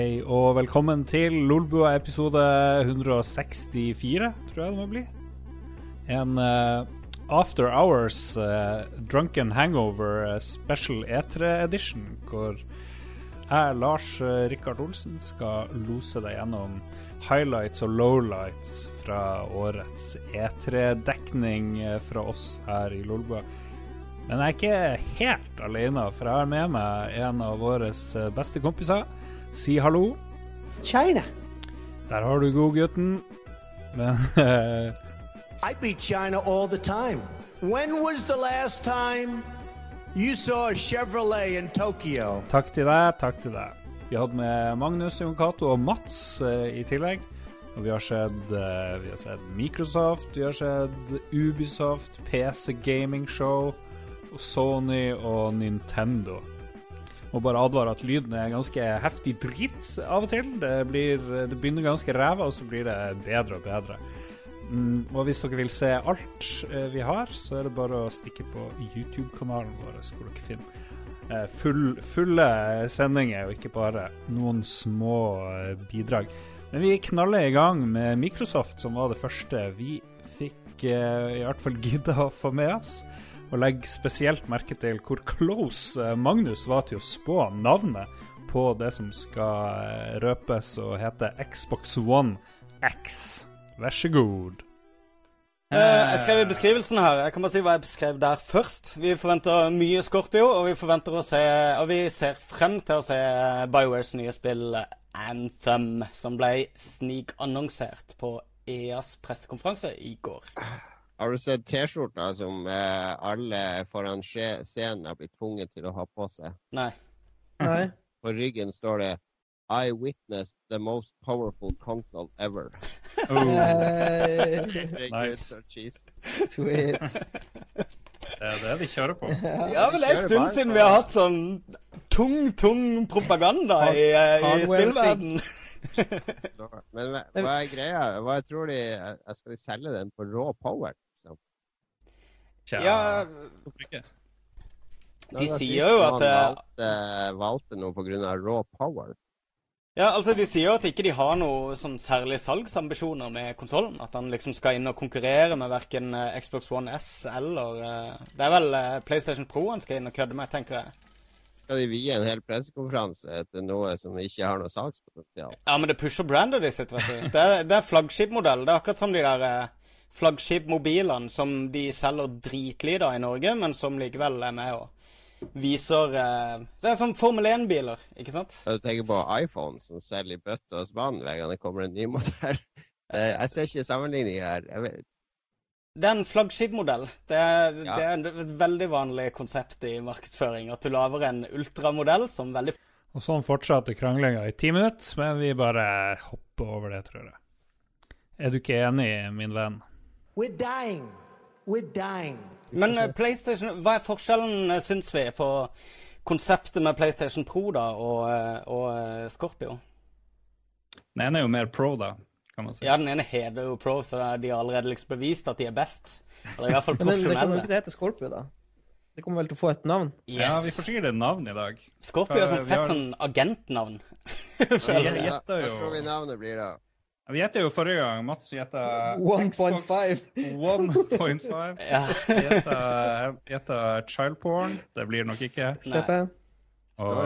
Hei og velkommen til Lolbua episode 164, tror jeg det må bli. En uh, After Hours uh, Drunken Hangover uh, Special E3 Edition, hvor jeg, Lars Rikard Olsen, skal lose deg gjennom highlights og lowlights fra årets E3-dekning fra oss her i Lolbua. Men jeg er ikke helt alene, for jeg har med meg en av våre beste kompiser. Si hallo. China. Der har du godgutten. Men I beat China all the time. When was the last time you saw a Chevrolet in Tokyo? Takk til deg, takk til deg. Vi hadde med Magnus, Jon Cato og Mats uh, i tillegg. Og vi har sett, uh, vi har sett Microsoft, vi har sett Ubisoft, PC Gaming Show og Sony og Nintendo. Må bare advare at lyden er ganske heftig dritt av og til. Det, blir, det begynner ganske ræva, og så blir det bedre og bedre. Mm, og hvis dere vil se alt eh, vi har, så er det bare å stikke på YouTube-kanalen vår, så hvor dere finner eh, full, fulle sendinger, og ikke bare noen små eh, bidrag. Men vi knaller i gang med Microsoft, som var det første vi fikk i hvert fall gidda å få med oss. Og legg spesielt merke til hvor close Magnus var til å spå navnet på det som skal røpes og hete Xbox One X. Vær så god. Uh, jeg skrev i beskrivelsen her. Jeg kan bare si hva jeg beskrev der først. Vi forventer mye Scorpio, og vi forventer å se Og vi ser frem til å se Biowares nye spill Anthem, som ble snikannonsert på EAs pressekonferanse i går. Har du sett T-skjorta som eh, alle foran scenen har blitt tvunget til å ha på seg? Nei. Nei. På ryggen står det I witnessed the most powerful console ever. Oh. nice. Sweet. Det er det vi kjører på. Ja, men det er en stund siden vi har hatt sånn tung, tung propaganda i, i spillverden. men hva, hva, er greia? Hva tror de Skal de selge den på raw power? Tja ja, De sier jo at valgte, valgte noe pga. raw power. Ja, altså De sier jo at ikke de har noe sånn særlig salgsambisjoner med konsollen. At han liksom skal inn og konkurrere med verken Xbox One S eller uh, Det er vel uh, PlayStation Pro han skal inn og kødde med, tenker jeg. Skal de vie en hel pressekonferanse til noe som ikke har noe salgspotensial? Ja, men det pusher brandet de sitt, vet du. Det er, det er flaggskipmodell. Det er akkurat som de der uh, flaggskipmobilene som de selger dritlite av i Norge, men som likevel er med og viser uh, Det er sånn Formel 1-biler, ikke sant? Du tenker på iPhone som selger i bøtte og spann hver gang det kommer en ny modell. Uh, jeg ser ikke sammenligning her. Det er en flaggskipmodell. Det, er, ja. det er et veldig vanlig konsept i markedsføring. At du lager en ultramodell som veldig Og sånn fortsatte kranglinga i ti minutter, men vi bare hopper over det, tror jeg. Er du ikke enig, min venn? We're dying. We're dying. Men uh, PlayStation, hva er forskjellen, uh, syns vi, på konseptet med PlayStation Pro da, og, uh, og Scorpio? Den ene er jo mer pro, da, kan man si. Ja, den ene heter jo pro, så de har allerede liksom bevist at de er best. Eller i hvert fall profesjonelle. Men det kommer jo ikke til å hete Scorpio, da? Det kommer vel til å få et navn? Yes. Ja, vi får sikkert et navn i dag. Scorpio er sånn fett har... sånn agentnavn. jeg jeg, Hva tror vi navnet blir da? Vi gjetta jo forrige gang. Mats gjetta 1.5. 1.5. Gjetta child porn. Det blir nok ikke. Og,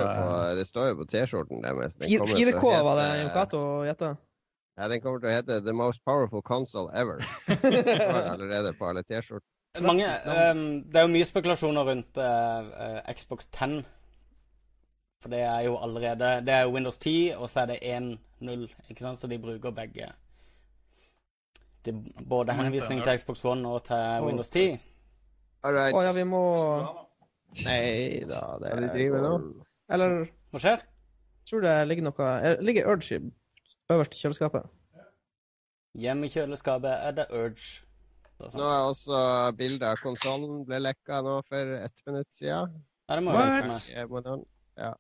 det står jo på T-skjorten deres. 4K var det Yokato gjetta. Ja, den kommer til å hete The Most Powerful Console Ever. allerede på alle T-skjortene. Um, det er jo mye spekulasjoner rundt uh, Xbox 10 for det er jo allerede Det er Windows 10, og så er det 1.0, ikke sant? Så de bruker begge. Det er både henvisning til Xbox One og til Windows 10. Å right. oh, ja, vi må Nei da, det er de driver nå. Eller Hva skjer? Jeg tror det ligger noe Ligger Urge øverst i kjøleskapet? Hjemme i kjøleskapet er det Urge. Nå er også bildet av konsollen ble lekka nå for ett minutt siden. Ja, det må What? Ja.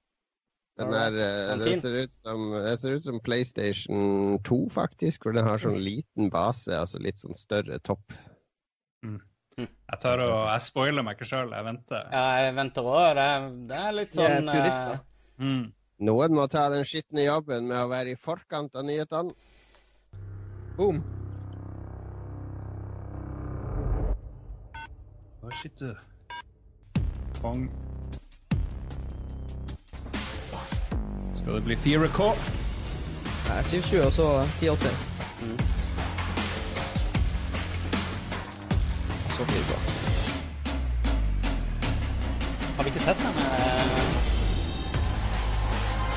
Den, er, den, eh, ser ut som, den ser ut som PlayStation 2, faktisk. Hvor den har sånn liten base, altså litt sånn større topp. Mm. Hm. Jeg tør å, jeg spoiler meg ikke sjøl, jeg venter. Ja, jeg venter òg. Det, det, er litt sånn uh, mm. Noen må ta den skitne jobben med å være i forkant av nyhetene. Boom. Hva shit, du? Skal det bli 4K? Nei, 720 og så 1080. Så 4K. Har vi ikke sett den? eh,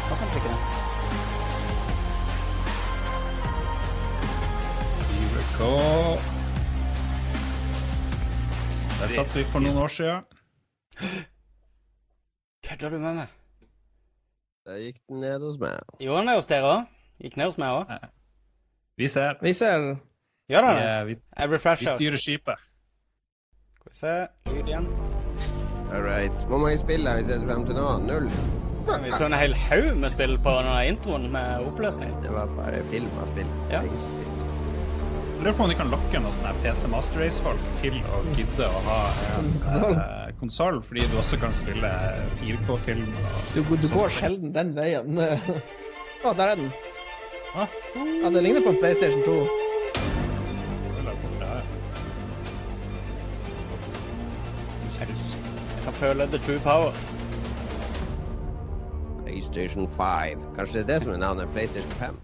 Hva kan ikke den? 4K. Der satt vi for noen år siden. Kødder du med meg? Da gikk den ned hos meg. Gjorde den det hos dere òg? Gikk ned hos meg òg? Vi ser. Vi ser Gjør den det? eh, vi, Jeg vi styrer skipet. Skal vi se. Lyd igjen. All right. Hvor mange spill har vi sett frem til nå? Null? Vi så en hel haug med spill på denne introen med oppløsning. Det var bare film av spill. Ja. Lurer på om de kan lokke noen PC Master Race-folk til å gidde å ha en Konsoll. eh, fordi du også kan spille 4K-film. Du, du går sjelden den veien. Å, der er den. Ja, det ligner på en PlayStation 2. Eller borte her. Jeg kan føle the true power. PlayStation 5. Kanskje det er det som er navnet PlayStation 5?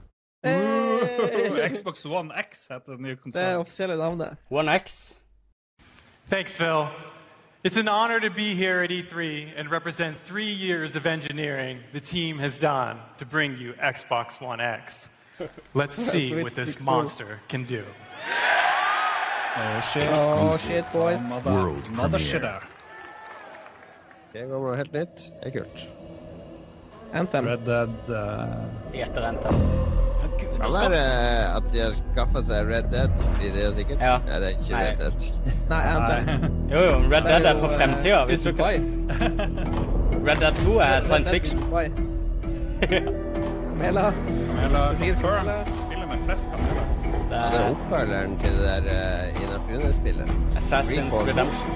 Hey! Xbox One X heter den nye Det er offisielle navnet. One X. Thanks, Phil. It's an honor to be here at E3 and represent three years of engineering the team has done to bring you Xbox One X. Let's see Sweet what this six monster can do. Oh, shit. Oh, shit, boys. Mother, World mother premiere. shitter. Det går noe helt nytt. Det er kult. Anthem. Red Dead uh, Gjetter Anthem. Gud, nå skal eh, at de har skaffa seg Red Dead, fordi det er sikkert. Ja. Nei, det er ikke Nei. Red Dead. Nei, Anthem. Jo, jo, Red Dead er fra jo, eh, fremtida. Hvis du kan Red Dead 2 er science fiction. Kamela. Kamela Kamela. Spiller med flest Kamela. Det er er oppfølgeren til det der uh, Inafune-spillet. Assassin's Recall. Redemption.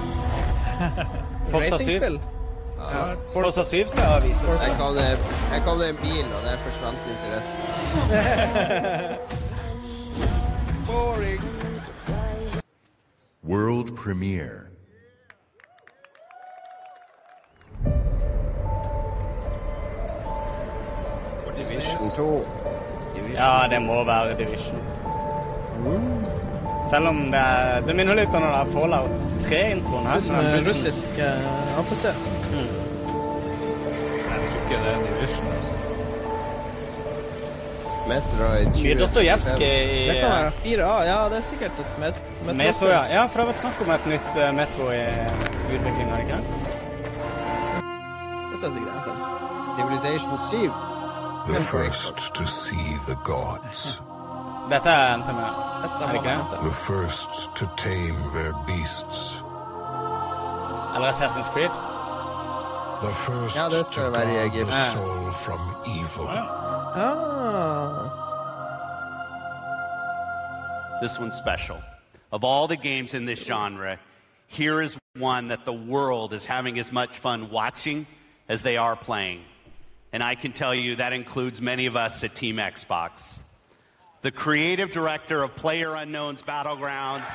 Fortsatt 7. Racingspill. Forza 7 skal vises. Jeg kaller det, jeg kaller det en bil, og det forsvant interessen. Boring. World premiere. Division 2. Ja, det må være Division. Selv om det er Det minner litt om den der Fallout 3-introen her. Det er russisk uh, Metroid 20. Mye Dostojevskij i Det kan være 4A. Ja, det er sikkert et met metro. Metro, ja. ja. For det har vært snakk om et nytt uh, Metro i utviklinga, har det ikke det? Dette er sikkert Anthem. Civilization 7. The first to see the gods. Dette er en Dette Er det ikke det? The first to tame their beasts. Eller Assassin's Creed. The first Ja, det to skal være i Egypt. the soul from evil. Ah. This one's special. Of all the games in this genre, here is one that the world is having as much fun watching as they are playing. And I can tell you that includes many of us at Team Xbox. The creative director of Player Unknown's Battlegrounds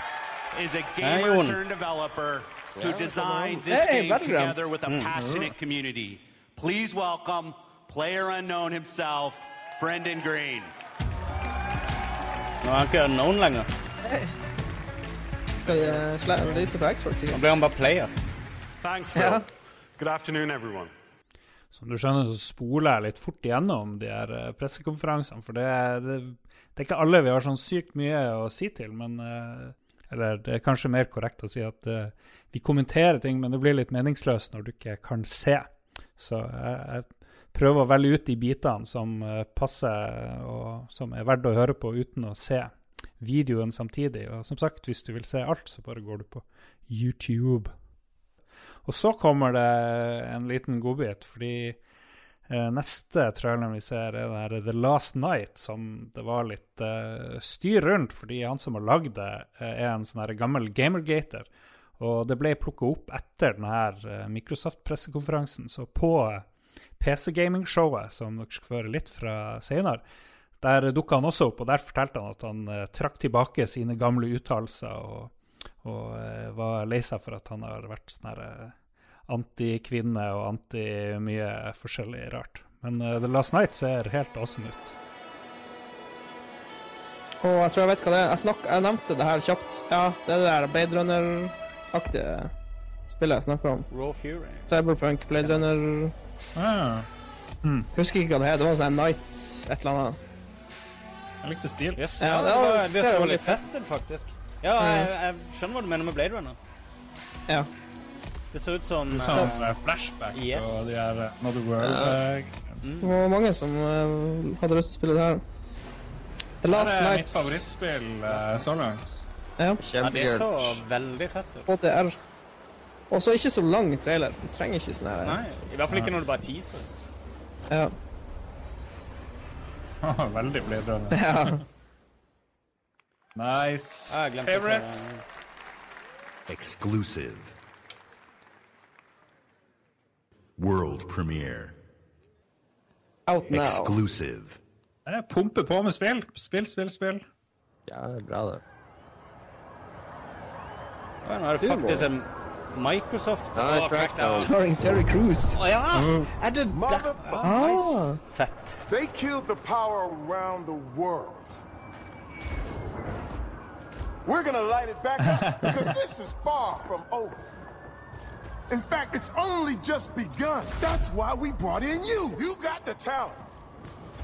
is a gamer turned developer who designed this. Hey, game together with a mm, uh-huh. passionate community. Please welcome Player Unknown himself, Brendan Green. Nå er han ikke known lenger. Skal jeg release på Xbox Nå blir han bare player. Thanks, Ja. Good afternoon, everyone. Som du skjønner, så spoler jeg litt fort igjennom de her eh, pressekonferansene. For det, det, det er ikke alle vi har sånn sykt mye å si til, men eh, Eller det er kanskje mer korrekt å si at uh, vi kommenterer ting, men det blir litt meningsløst når du ikke kan se. Så jeg, jeg prøver å velge ut de bitene som eh, passer, og som er verdt å høre på uten å se videoen samtidig. Og som sagt, hvis du vil se alt, så bare går du på YouTube. Og så kommer det en liten godbit, fordi eh, neste traileren vi ser, er den The Last Night, som det var litt eh, styr rundt, fordi han som har lagd det, er en sånn her gammel gamergater. Og det ble plukka opp etter denne Microsoft-pressekonferansen, så på, PC-gaming-showet, som dere skal føre litt fra senere. Der dukka han også opp, og der fortalte han at han uh, trakk tilbake sine gamle uttalelser og, og uh, var lei seg for at han har vært sånn her uh, anti-kvinne og anti-mye forskjellig rart. Men uh, The Last Night ser helt awesome ut. Oh, jeg tror jeg vet hva det er. Jeg, snakk, jeg nevnte det her kjapt. Ja, det er det der Blade Runner-aktige spillet jeg snakker om. Raw Fury. Cyberpunk, Blade Runner Ah. Mm. Husker ikke hva det het. Det var sånn Night et eller annet. Jeg likte stil. Yes, Ja, det, var, det, var- det så litt fett ut, faktisk. Ja, jeg, jeg skjønner hva du mener med Blade Runner. Ja. Det ser ut som Sånn eh, eh, flashback Yes. og de her eh, Another World. mm. Det var mange som uh, hadde lyst til å spille det her. The Det er mitt favorittspill eh, så langt. Ja, Ja, det så veldig fett ut. HDR. Og så ikke så lang trailer. Du trenger ikke sånn her. Nei, i hvert fall ikke når du bare er teaser. Ja. Veldig Blade Runner. ja. Nice. Ah, jeg glemte Favorite? ikke- Exclusive. World premiere. Out now. Exclusive. Jeg pumper på med spill. Spill, spill, spill. Ja, det er bra, det. Ja, Nå er det faktisk en Microsoft Ja, Å, Crackdown. Starring Terry Crews. Å ja! Er det der? Ah. Fett. They killed the power around the world. We're gonna light it back up because this is far from over. In fact, it's only just begun. That's why we brought in you. You got the talent.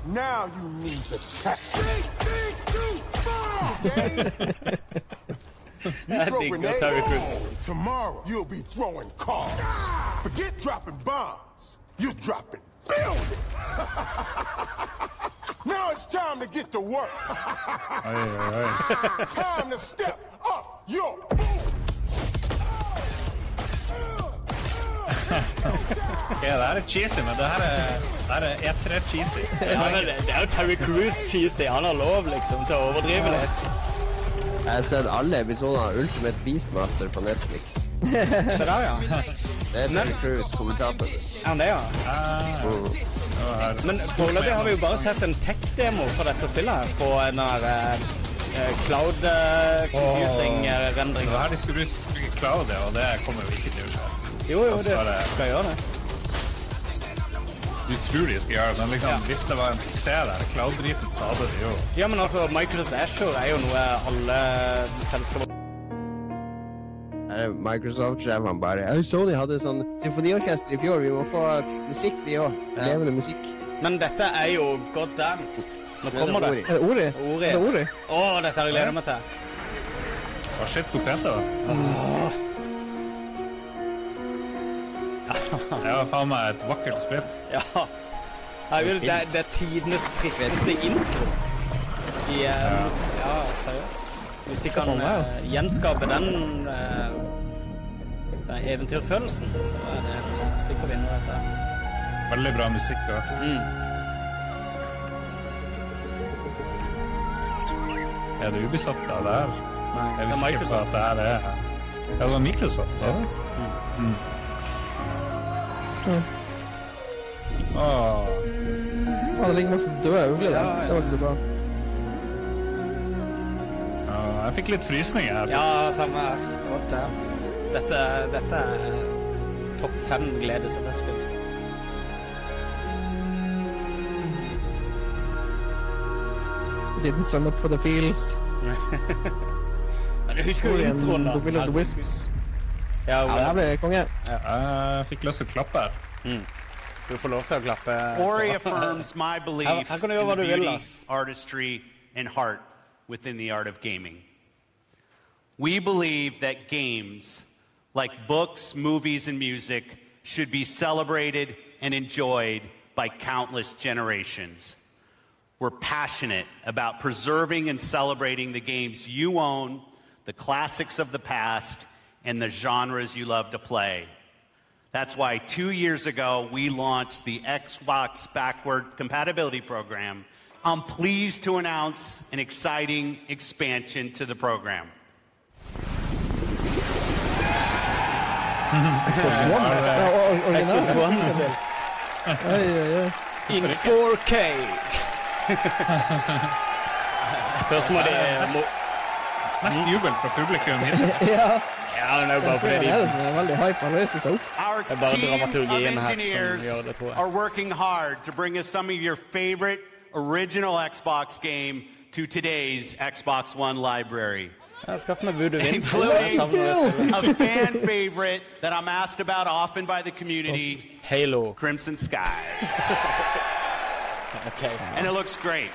Now you need the tech. Big things too far, Dave. You I throw think grenades. that's how it is. Tomorrow you'll be throwing cars. Forget dropping bombs. You're dropping buildings. now it's time to get to work. Oi, oi, oi. Time to step up your boom. Ok, det her er cheesy, men det her er, det her er E3 cheesy. Ja, men det, det er jo Terry Cruise cheesy. Han har lov liksom til å overdrive litt. Jeg har sett alle episodene av Ultimate Beastmaster på Netflix. Se der, ja. Det er Terry Cruise, kommentator. Er han det, ja? Ah. Men foreløpig har vi jo bare sett en tech-demo for dette spillet her på en av uh, cloud-computing-rendringer. Oh, det her de skulle bruke cloud, ja, og det kommer jo ikke til å skje. Jo, jo, det bare- skal gjøre det. Du tror de skal gjøre det, men liksom, hvis det var en suksess der, cloud-driten, så hadde de jo Ja, men altså, Microsoft Azure er jo noe alle selskaper er Microsoft-sjefene bare så de hadde sånn symfoniorkester i fjor. Vi må få musikk, vi òg. Ja. Levende musikk. Men dette er jo god damn. Nå kommer det. Er det Ori? Ori. Er det Ori? Å, dette har jeg gleda meg til. Å, shit, hvor pent det var. Det var faen meg et vakkert spill. Ja. Vil, det, det er tidenes tristeste intro. I, eh, ja, seriøst. Hvis de kan uh, gjenskape den, uh, den eventyrfølelsen, så er det en sikker vinner, dette. Veldig bra musikk. Og... Mm. Er det Ubisoft, da? Det her? Nei, Jeg det er Microsoft. ikke på at Microsoft. det her er Ja, det var Microsoft, da. Mm. Åh, Ja, det ligger masse døde ugler der. Det var ikke så bra. ja, jeg fikk litt frysninger her. Ja, samme her. God. Dette, dette er topp fem gledesspill. Didn't send up for the feels. Men du husker jo introen, da. The Will of the Wisps. Ja, Ja, det her ble konge. Jeg fikk lyst til å klappe her. Du får lov til å klappe. Ori affirms my belief Her- her kan du gjøre in hva the du vil, beauty, artistry, and heart within the art of gaming. We believe that games, like books, movies, and music, should be celebrated and enjoyed by countless generations. We're passionate about preserving and celebrating the games you own, the classics of the past, and the genres you love to play. That's why two years ago we launched the Xbox Backward Compatibility Program. I'm pleased to announce an exciting expansion to the program. In 4K. Først må de må, Mest jubel fra publikum hittil. ja. Ja, men det er jo bare fordi Han de er liksom veldig hype. Han reiser seg opp. Our Det er bare of dramaturgien her som engineers gjør det, tror jeg. are working hard to bring us some of your favorite original Xbox game to today's Xbox One library. Jeg skaff meg Voodoo Vince. Jeg Including savner det spillet. a fan favorite that I'm asked about often by the community, Halo. Crimson Skies. Ok. And it looks great.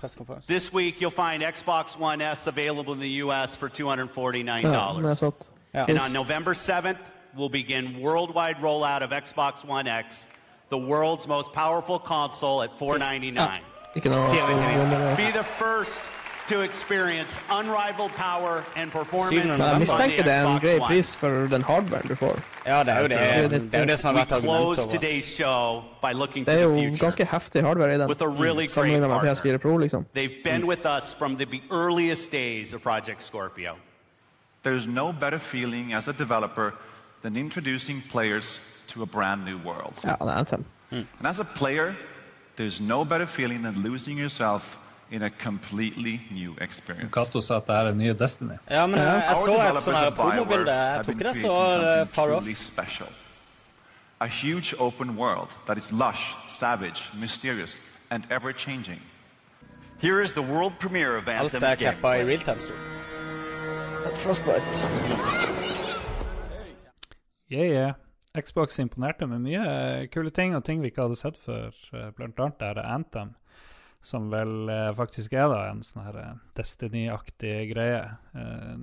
Pressekonferanse. This week, you'll find Xbox One S available in the U.S. for $249. Ja, den satt. Ja. And on November 7th, we'll begin worldwide rollout of Xbox One X, the world's most powerful console at $499. Ikke noe Be the first to experience unrivaled power and performance Syvende Men jeg on the mistenker det er en Xbox One. pris for den hardwaren du får. Ja, det er jo det, det, er jo det som har We argumentet. close today's show by looking Det to the jo future. ganske heftig hardware i den, With a really great med. PS4 Pro, liksom. They've been with us from the earliest days of Project Scorpio. There's no better feeling as a developer than introducing players to a brand new world. Ja, det er Anthem. And as a player, there's no better feeling than losing yourself in a completely new experience. Kato sa at det er en ny Destiny. Ja, men jeg, jeg så et sånt promobilde. Jeg tok tror ikke det er så eh, far off. special. A huge open world that is lush, savage, mysterious, and ever-changing. Here is the world premiere of Alt Anthem's er kappa i realtime. så. Frostbite. Yeah, yeah. Xbox imponerte med mye eh, kule ting, og ting vi ikke hadde sett før. eh, Blant annet det Anthem, som vel eh, faktisk er da en sånn her eh, Destiny-aktig greie. Eh,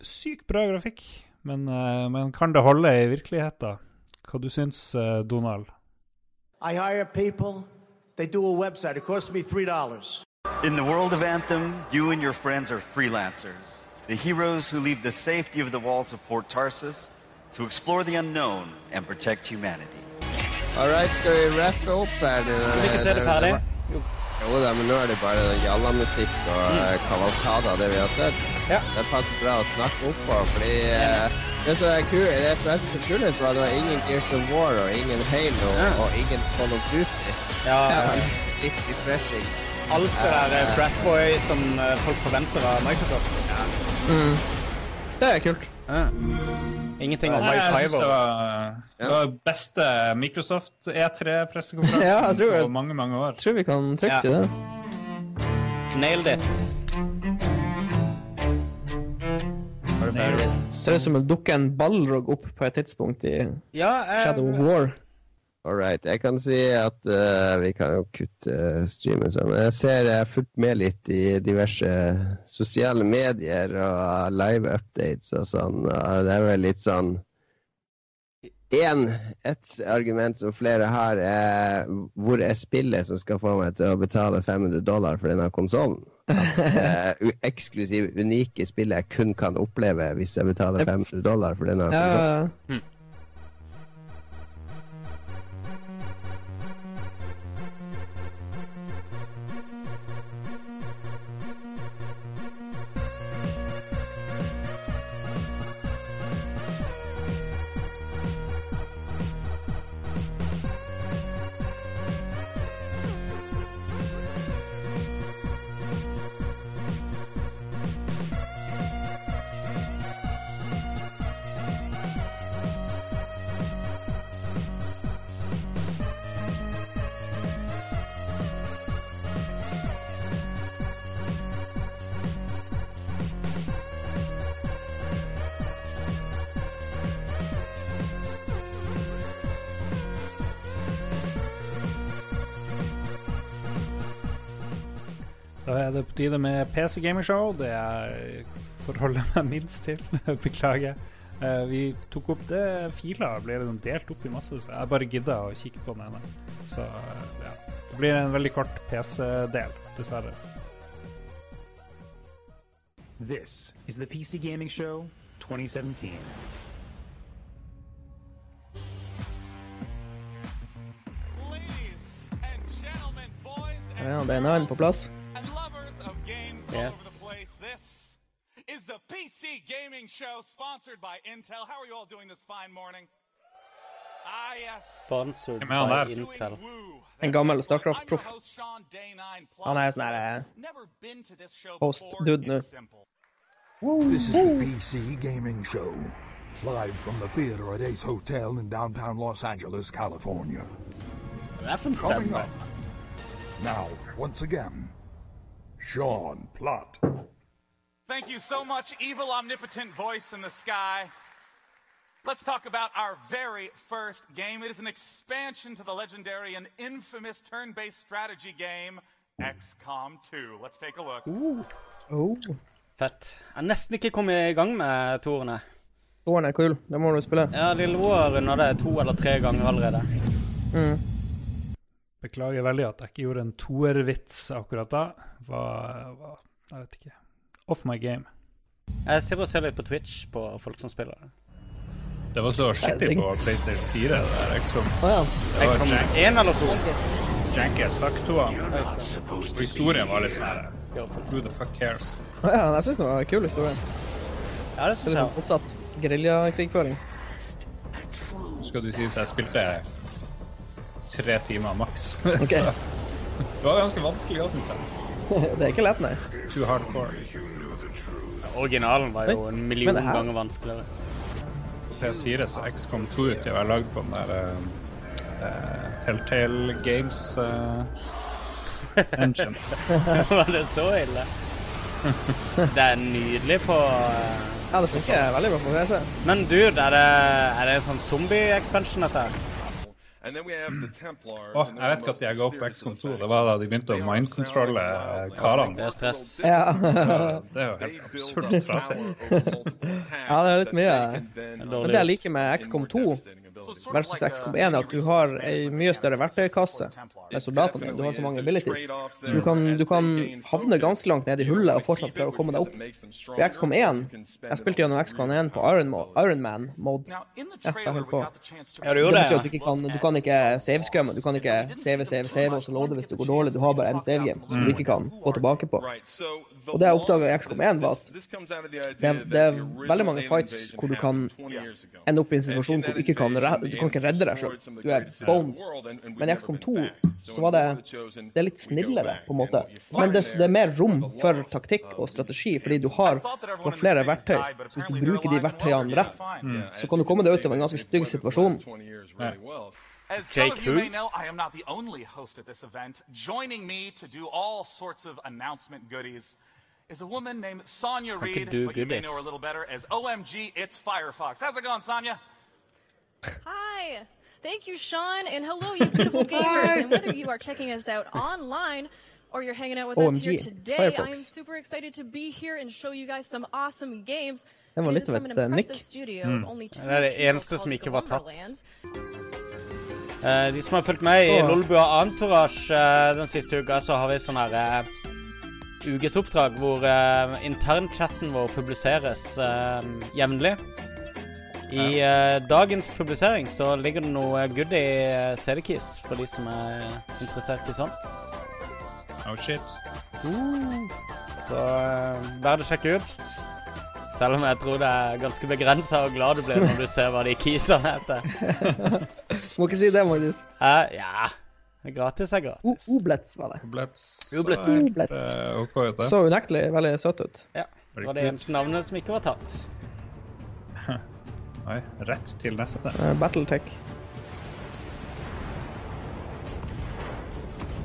Sykt bra grafikk, men, eh, men kan det holde i virkeligheten? Hva du syns, eh, Donald? I hire people. They do a website. It costs me three dollars. In the world of Anthem, you and your friends are freelancers, the heroes who leave the safety of the walls of Fort Tarsus to explore the unknown and protect humanity. All right, skal vi rappe opp her? Skal vi ikke se det ferdig? Jo. Da, men nå er det bare jallamusikk og mm. kavalkader, det vi har sett. Ja. Det passer bra å snakke opp på, fordi eh, det som er kul, det som jeg synes er kulest, var at det var ingen Gears of War og ingen Halo Ja. og ingen Call of Duty. Ja, Litt refreshing. alt det der eh, fratboy som eh, folk forventer av Microsoft. Det er kult. Ja. Ingenting om high five. det var, det var beste Microsoft E3-pressekonferansen Ja, på mange, mange år. Tror vi kan trykke Ja. til det. Nailed it. Nailed it. Ser ut som det dukker en ballrog opp på et tidspunkt i Ja, eh, Shadow of War. All right. Jeg kan si at uh, vi kan jo kutte streamen sånn. Jeg ser jeg har fulgt med litt i diverse sosiale medier og live updates og sånn. Og det er vel litt sånn en, Et argument som flere har, er hvor er spillet som skal få meg til å betale 500 dollar for denne konsollen? eksklusive, unike spillet jeg kun kan oppleve hvis jeg betaler 500 dollar for denne konsollen. Ja, det med PC Gaming Show. Det jeg forholder meg minst til. Beklager. Eh, vi tok opp det fila, ble liksom delt opp i masse, så jeg bare gidda å kikke på den ene. Så eh, ja. Det blir en veldig kort PC-del, dessverre. This is the PC Gaming Show 2017. ja, det er en på plass. Yes. This is the PC Gaming Show sponsored by Intel. How are you all doing this fine morning? Sponsored Hvem er han by der? Intel. En gammel Starcraft-proff. Han er sånn her eh, host-dude nå. This is the PC Gaming Show, live from the theater at Ace Hotel in downtown Los Angeles, California. Det for en Coming up. Now, once again, Sean Plott. Thank you so much, evil omnipotent voice in the sky. Let's talk about our very first game. It is an expansion to the legendary and infamous turn based strategy game, XCOM 2. Let's take a look. Ooh. Oh. Fett. Jeg har nesten ikke kommet i gang med toerne. Toeren er kul. Det må du spille. Ja, Lillebror runda det to eller tre ganger allerede. Mm. Beklager veldig at jeg ikke gjorde en toervits akkurat da. Var, var Jeg vet ikke. Off my game. Jeg sitter og ser litt på Twitch på folk som spiller det. Var så skikkelig på PlayStation 4, det der XCOM. Ja. Det var XCOM jank, 1 eller 2? janky as fuck, to Og historien var litt sånn her Who the fuck cares? Å ja, jeg syns det var en kul historie. Ja, det syns jeg. Fortsatt motsatt. Geriljakrigføring. Skal du si så jeg spilte tre timer maks. Okay. Så det var ganske vanskelig òg, syns jeg. det er ikke lett, nei. Too hardcore. Originalen var jo en million her- ganger vanskeligere. På PS4 så XCOM 2 ut til å være lagd på den der uh, Telltale Games uh, engine. var det så ille? Det er nydelig på uh, Ja, det funker veldig bra på PC. Men dude, er det, er det en sånn zombie-expansion, dette? her? Åh, jeg vet ikke at jeg ga opp 2. Det var da de begynte å mindkontrolle eh, karene. Det er stress. Ja. det er jo helt absurd trasig. Ja, det er litt mye. Men det jeg liker med XCOM 2 versus XCOM 1, er at du har ei mye større verktøykasse med soldatene. Du har så mange abilities. Så du kan, du kan havne ganske langt ned i hullet og fortsatt klare å komme deg opp. I XCOM 1 Jeg spilte gjennom XCOM 1 på Iron, Mo Iron jeg holdt på. Ja, du Det gjorde betyr at du ikke kan, du kan ikke savescumme. Du kan ikke save, save, save og så loade hvis det går dårlig. Du har bare én savegame som du ikke kan gå tilbake på. Og det jeg oppdaga i XCOM 1, var at det det er veldig mange fights hvor du kan ende opp i en situasjon hvor du ikke kan, du kan ikke redde deg sjøl. Du er boned. Men i XCOM 2 så var det det er litt snillere, på en måte. Men det, det er mer rom for taktikk og strategi, fordi du har flere verktøy. Så hvis du bruker de verktøyene rett, så kan du komme deg ut av en ganske stygg situasjon. As some Jake of you who? may know, I am not the only host at this event. Joining me to do all sorts of announcement goodies is a woman named Sonia Reed, but you may know her a little better as OMG, it's Firefox. How's it going, Sonia? Hi. Thank you, Sean, and hello, you beautiful gamers. And whether you are checking us out online or you're hanging out with us here today. I'm super excited to be here and show you guys some awesome games. Den var litt et, eh, nikk. Mm. of only two Det er det eneste som ikke var tatt. Eh, de som har fulgt med i oh. Lolbua Entourage uh, den siste uka, så har vi sånn her uh, ukesoppdrag hvor uh, internchatten vår publiseres uh, jevnlig. I uh, dagens publisering så ligger det noe goodie uh, CD-Keys for de som er interessert i sånt. Oh shit. Så uh, verd å sjekke ut. Selv om jeg tror det er ganske begrensa og glad du blir når du ser hva de keysene heter. Må ikke si det, Magnus. Uh, ja. Gratis er gratis. O- Oblets var det. Oblets. Oblets. Eh, det. Så unektelig veldig søt ut. Ja. Det var det eneste navnet som ikke var tatt. Oi, rett til neste. Uh, Battletech.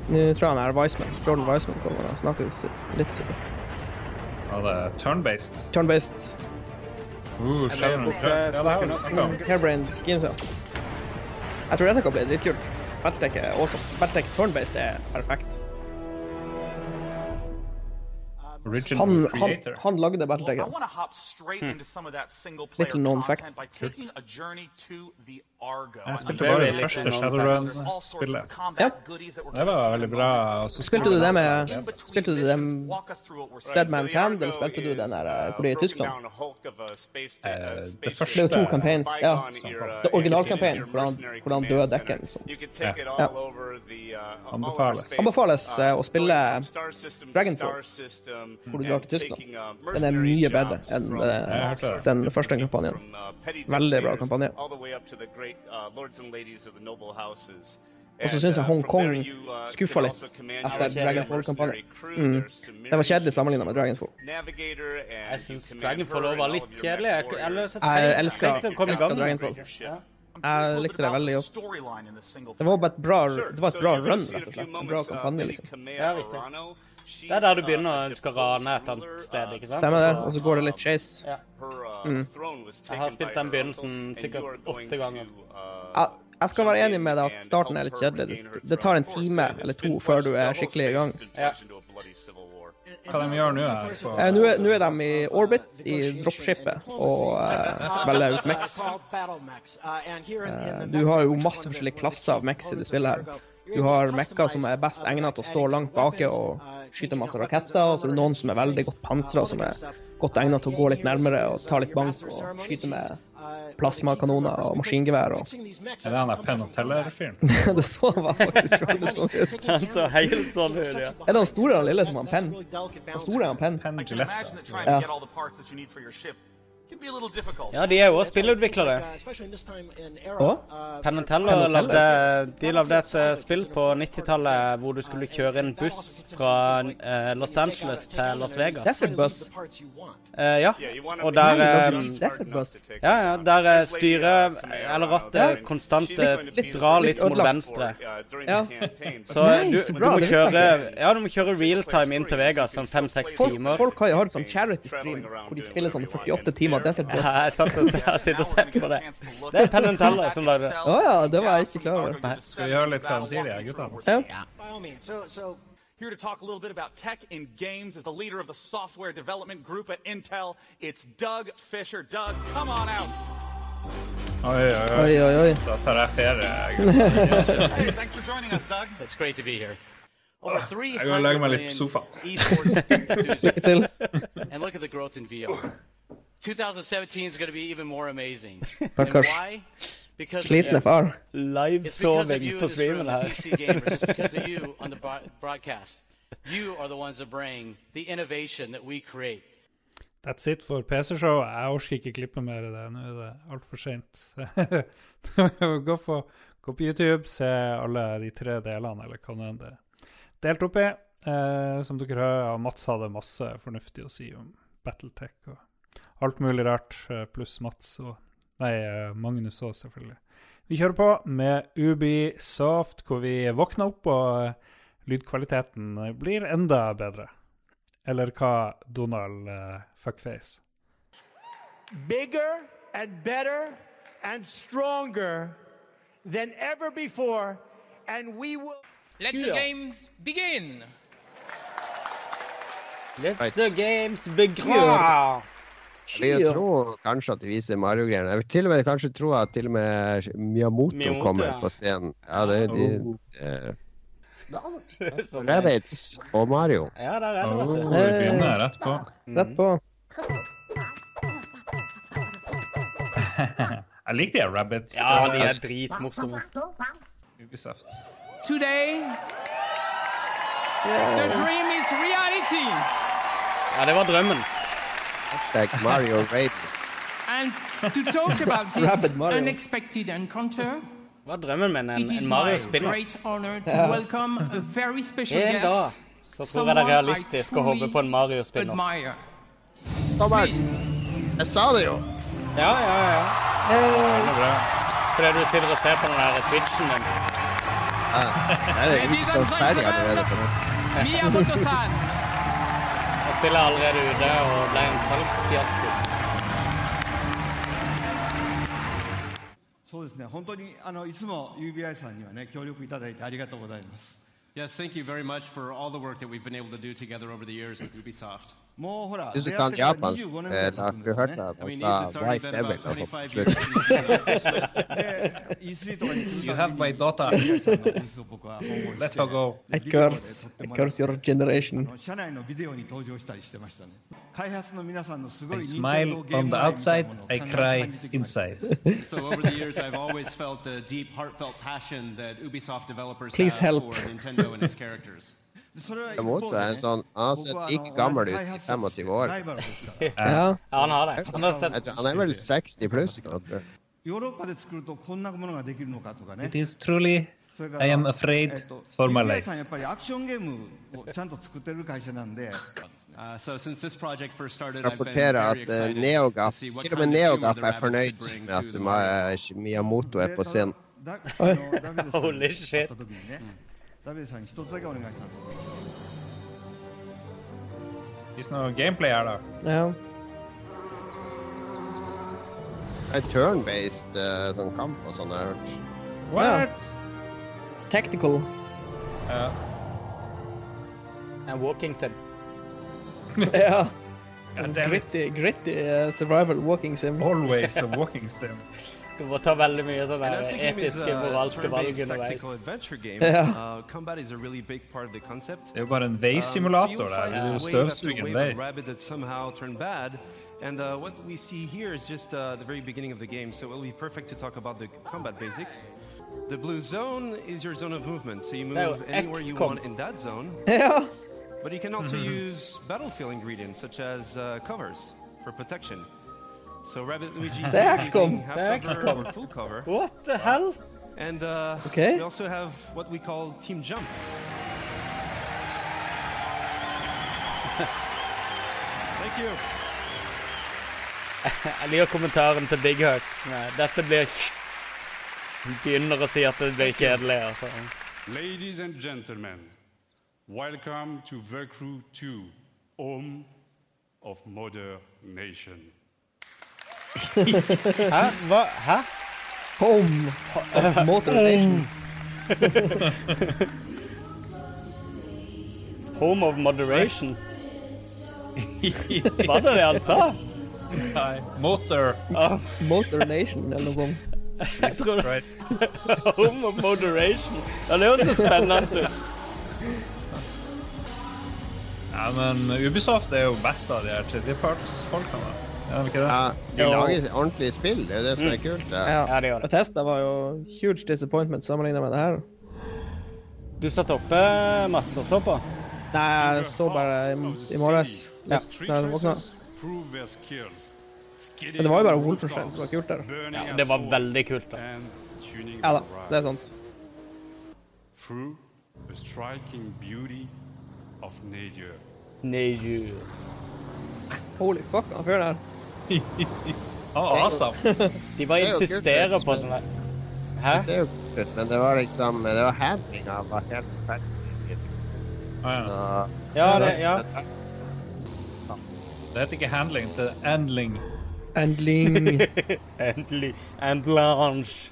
Nå tror jeg han er Wiseman. Jordan Wiseman kommer og snakkes litt sikkert. Ja, det er turn-based? Turn-based. Uh, snakket om. Hairbrained schemes, ja. Jeg tror dette kan bli dritkult. Battletech er awesome. Battletech turn-based er perfekt. Original Han, han, creator. han lagde I Battletech. want to hop straight Hmm. into some of that single player Little known fact. Argo. Jeg spilte bare det første Shadowrun fact. There's all sorts of spillet. Ja. Det var veldig bra. så Spilte du det med Spilte du det med Dead. Man's Hand, eller spilte du den der eh, hvor de er i Tyskland? det det Det er jo to campaigns, ja. Det originalcampaign, hvordan, hvordan døde dekken. Liksom. Ja. Ja. uh, Anbefales. Anbefales eh, å spille Dragonfall, hvor du drar til Tyskland. Den er mye bedre enn eh, den første kampanjen. Veldig bra kampanje. Uh, lords and ladies of the noble houses. Og så syns jeg Hongkong Hong Kong there uh, skuffa litt etter Dragonfall-kampanjen. Mm. Det var kjedelig sammenligna med Dragonfall. Jeg syns Dragonfall var litt kjedelig. Jeg, jeg. Elsker, elsker. Dragonfall. Jeg likte det veldig godt. Storyline in this single Det var bare et bra, det var et bra run, rett og slett. En bra uh, kampanje, liksom. Ja, riktig. Det er der du begynner du skal rane et annet sted, ikke sant? Stemmer det. Og så går det litt chase. Ja. Mm. Jeg har spilt den begynnelsen sikkert åtte ganger. Ja, jeg skal være enig med deg at starten er litt kjedelig. Det, tar en time eller to før du er skikkelig i gang. Ja. Hva de gjør nå? Eh, Nå er, nå er de i orbit, i dropshipet, og eh, velger ut Mex. Eh, du har jo masse forskjellige klasser av Mex i det spillet her. Du har mekka som er best egnet til å stå langt bake og skyte masse raketter, og så er det noen som er veldig godt pansra, som er godt egnet til å gå litt nærmere og ta litt bank og skyte med plasmakanoner og maskingevær og Er det han der Penn og Teller-fyren? Det så var faktisk veldig sånn ut. Han så helt sånn ut, ja. Er det han store eller lille som har Penn? Han store er han Penn. Penn trying Ja. Ja, de er jo også spillutviklere. Og? Penantello lagde, de lagde et eh, spill på 90-tallet hvor du skulle kjøre en buss fra uh, Los Angeles til Las Vegas. Desert Bus. Uh, ja. Og der Desert Bus. Ja, ja. Der eh, styret, eller rattet, konstant drar litt mot venstre. Ja. Så du, så du bra, må kjøre Ja, du må kjøre realtime inn til Vegas sånn fem-seks Folk, timer. folk har jo hatt sånn charity-stream hvor de spiller sånn 48 timer Desert Bus. Ja, jeg satt og jeg har og sett på det. Det er Penn Teller som lagde det. Å ja, det var jeg ikke klar over. Skal vi høre litt hva de sier, de her guttene? Ja. By all means. So, so here to talk a little bit about tech in games is the leader of the software development group at Intel. It's Doug Fisher. Doug, come on out. Oi, oi, oi. Oi, oi, oi. Da tar jeg ferie. Hey, thanks for joining us, Doug. It's great to be here. Over Jeg går og legger 300 meg litt på million sofaen. esports enthusiasts. And look at the growth in VR. 2017 is going to be even more amazing. and Stakkars why? Because of slitne far. It's because of Livesoving you in på this room, streamen her. PC gamers. It's because of you on the broadcast. You are the ones that bring the innovation that we create. That's it for PC-show. Jeg orker ikke klippe mer i det. Nå er det altfor seint. gå, på- gå på YouTube, se alle de tre delene, eller hva nå enn det er. Delt opp i. Eh, som dere hører, Mats hadde masse fornuftig å si om Battletech og alt mulig rart, eh, pluss Mats og Nei, eh, Magnus òg, selvfølgelig. Vi kjører på med Ubisoft, hvor vi våkner opp og eh, lydkvaliteten blir enda bedre. Eller hva, Donald uh, Fuckface? bigger and better and stronger than ever before, and we will. Let the games begin. Let the games begin. Jeg vil jo tro kanskje at de viser Mario-greiene. Jeg vil til og med kanskje tro at til og med Miyamoto, Miyamoto, kommer ja. på scenen. Ja, det er de Oh. eh, Rabbits og Mario. Ja, der er det. Oh, vi begynner rett på. Rett på. Jeg liker de rabbits. Ja, de er dritmorsomme. Ubisoft. Today, the dream is reality. Ja, det var drømmen. Hashtag Mario Rabies. And to talk about this unexpected encounter, Det var drømmen min. En, it is en Mario my spin-off. great honor to welcome a very special En dag guest. så tror jeg det er realistisk å håpe på en Mario spin-off. Admire. Tommel! Jeg sa det jo! Ja, ja, ja. Det er bra. Fordi du sitter og ser på den der Twitchen din. Ja, det er Ubisoft ferdig allerede. Miyamoto-san. Spiller allerede ute og ble en salgsfiasko. そうですね、本当にあのいつも UBI さんにはね協力いただいてありがとうございます。Yes, thank you very much for all the work that we've been able to do together over the years with Ubisoft. もうほら、 Du 出 kan 会ってから japansk. 25年 Eh, 経つ Lars, ん du ですよ hørte ね at I han mean, sa it's already White been Devil about på 25 slutt. years since we で E3 とかに来るたびに You have my daughter. UBI さんのブースを僕は訪問して Let her go. で It ビデオで curse. 撮って It もらっ curse て your generation. あの社内のビデオに登場したりしてましたね。開発の皆さんのすごい I 任 smile 天堂ゲー on ム the 愛みたい outside, なものを I 感 cry じてきました inside. So over the years, I've always felt the deep, heartfelt passion that Ubisoft developers Please have help. for Nintendo and its characters. Jeg måtte en sånn Han har sett ikke gammel ut i 25 år. ja. han har det. Han, har sett... han er vel 60 pluss, kanskje. It is truly I am afraid for my life. Uh, so since this project first started, I've been very excited Neogaf, to see what kind of Neogaf er fornøyd med at Miyamoto er på scenen. Holy shit. た時にね、ダビデさんに一つだけお願いしたんです。 Vis noe gameplay her, da. Ja. Det er turn-based eh, sånn kamp og sånn, har jeg hørt. What? Tactical. Ja. En walking sim. ja. God Altså, damn it. gritty, gritty eh, survival walking sim. Always a walking sim. Du må ta veldig mye sånne And I think game is etiske, a moralske valg turn-based underveis. tactical adventure game. Ja. Uh, combat is a really big part of the concept. Det er jo bare en veisimulator der. fight Du wave after støvsuger en vei. rabbit that somehow turned bad. And uh, what we see here is just uh, the very beginning of the game, so it will be perfect to talk about the combat basics. The blue zone is your zone of movement, so you move anywhere you want in that zone. Ja. But you can also Mhm. use battlefield ingredients such as uh, covers for protection. So Rabbit Luigi is XCOM. cover XCOM. full cover. What the hell? And uh, Okay. we also have what we call team jump. Thank you. Jeg liker kommentaren til Big Hux. Dette blir Begynner å si at det blir kjedelig. altså. Ladies and gentlemen, welcome to Vercrew 2, home of Mother Nation. Hæ? Hva? Hæ? Home of Motor Nation. Home of moderation. Var det det han sa? Nei. Motor. Ah, Motor Nation, eller noe sånt. jeg tror det. Home of moderation. Ja, det høres spennende ut. Ja, men Ubisoft er jo best av de her tredjepartsfolkene. Det? Ja, de lager ordentlige spill, det er jo det som er kult. Ja, Ja. Ja, det gjør det. Testa var jo huge disappointment sammenligna med det her. Du satt oppe, Mats, og så på? Nei, jeg så bare i, i morges. Ja, da jeg våkna. Men det var jo bare Wolfenstein som var kult der. Ja, det var veldig kult, da. Ja da, det er sant. Through the striking beauty of nature. Holy fuck, han fyren der. Ah, awesome. De bare er insisterer på sånne sånn Hæ? Det ser jo kult ut, men det var liksom Det var handlinga var helt forferdelig. Ah, ja. Ja, det, ja. Det heter ikke handling, det er handling. Endling. Endelig. And lounge.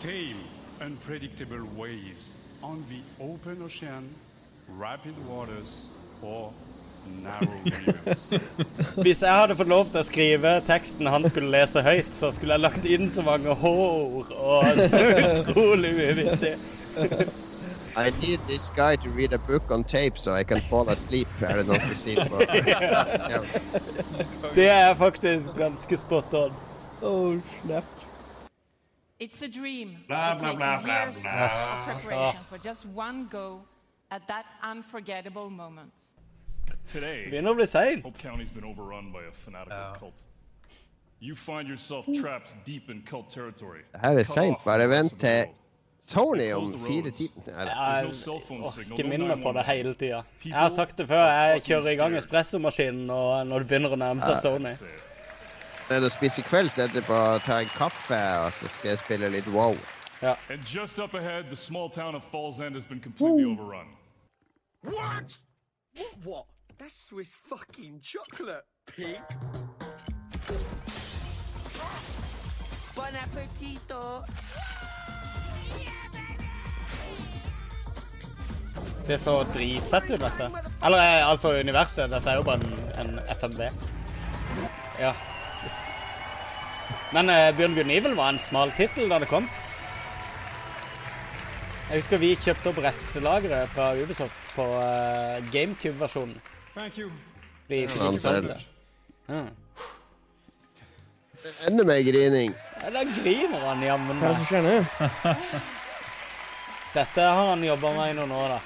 Tame, unpredictable waves on the open ocean, rapid waters, or. Hvis jeg hadde fått lov til å skrive teksten han skulle lese høyt, så skulle jeg lagt inn så mange hår og så utrolig uvittig. vittig. I need this guy to read a book on tape so I can fall asleep. Er det noen som sier på ja. Det er faktisk ganske spot on. Oh, snap. It's a dream. Blah, blah, years blah. of preparation for just one go at that unforgettable moment. Today, Begynner å bli seint. Hope County's been overrun by a fanatical cult. You find yourself trapped deep in cult territory. Det her er seint. Bare vent til. Sony om fire timer. Jeg orker minne på det hele tida. Jeg har sagt det før, jeg kjører i gang espressomaskinen og når det begynner å nærme seg Sony. Ned og spise kvelds etterpå, ta en kaffe, og så skal jeg spille litt wow. And just up ahead, the small town of Falls End has been completely overrun. What? What? That's Swiss fucking chocolate, pig. Bon appetito. Det så dritfett ut, dette. Eller eh, altså universet. Dette er jo bare en, en FMV. Ja. Men uh, Bjørn Gunn Evil var en smal tittel da det kom. Jeg husker vi kjøpte opp restelageret fra Ubisoft på uh, GameCube-versjonen. Thank Ja, fikk han ikke solgt det. Ja. Enda mer grining. Ja, Da griner han jammen Hva er det som skjer nå? Dette har han jobba med i noen år, da.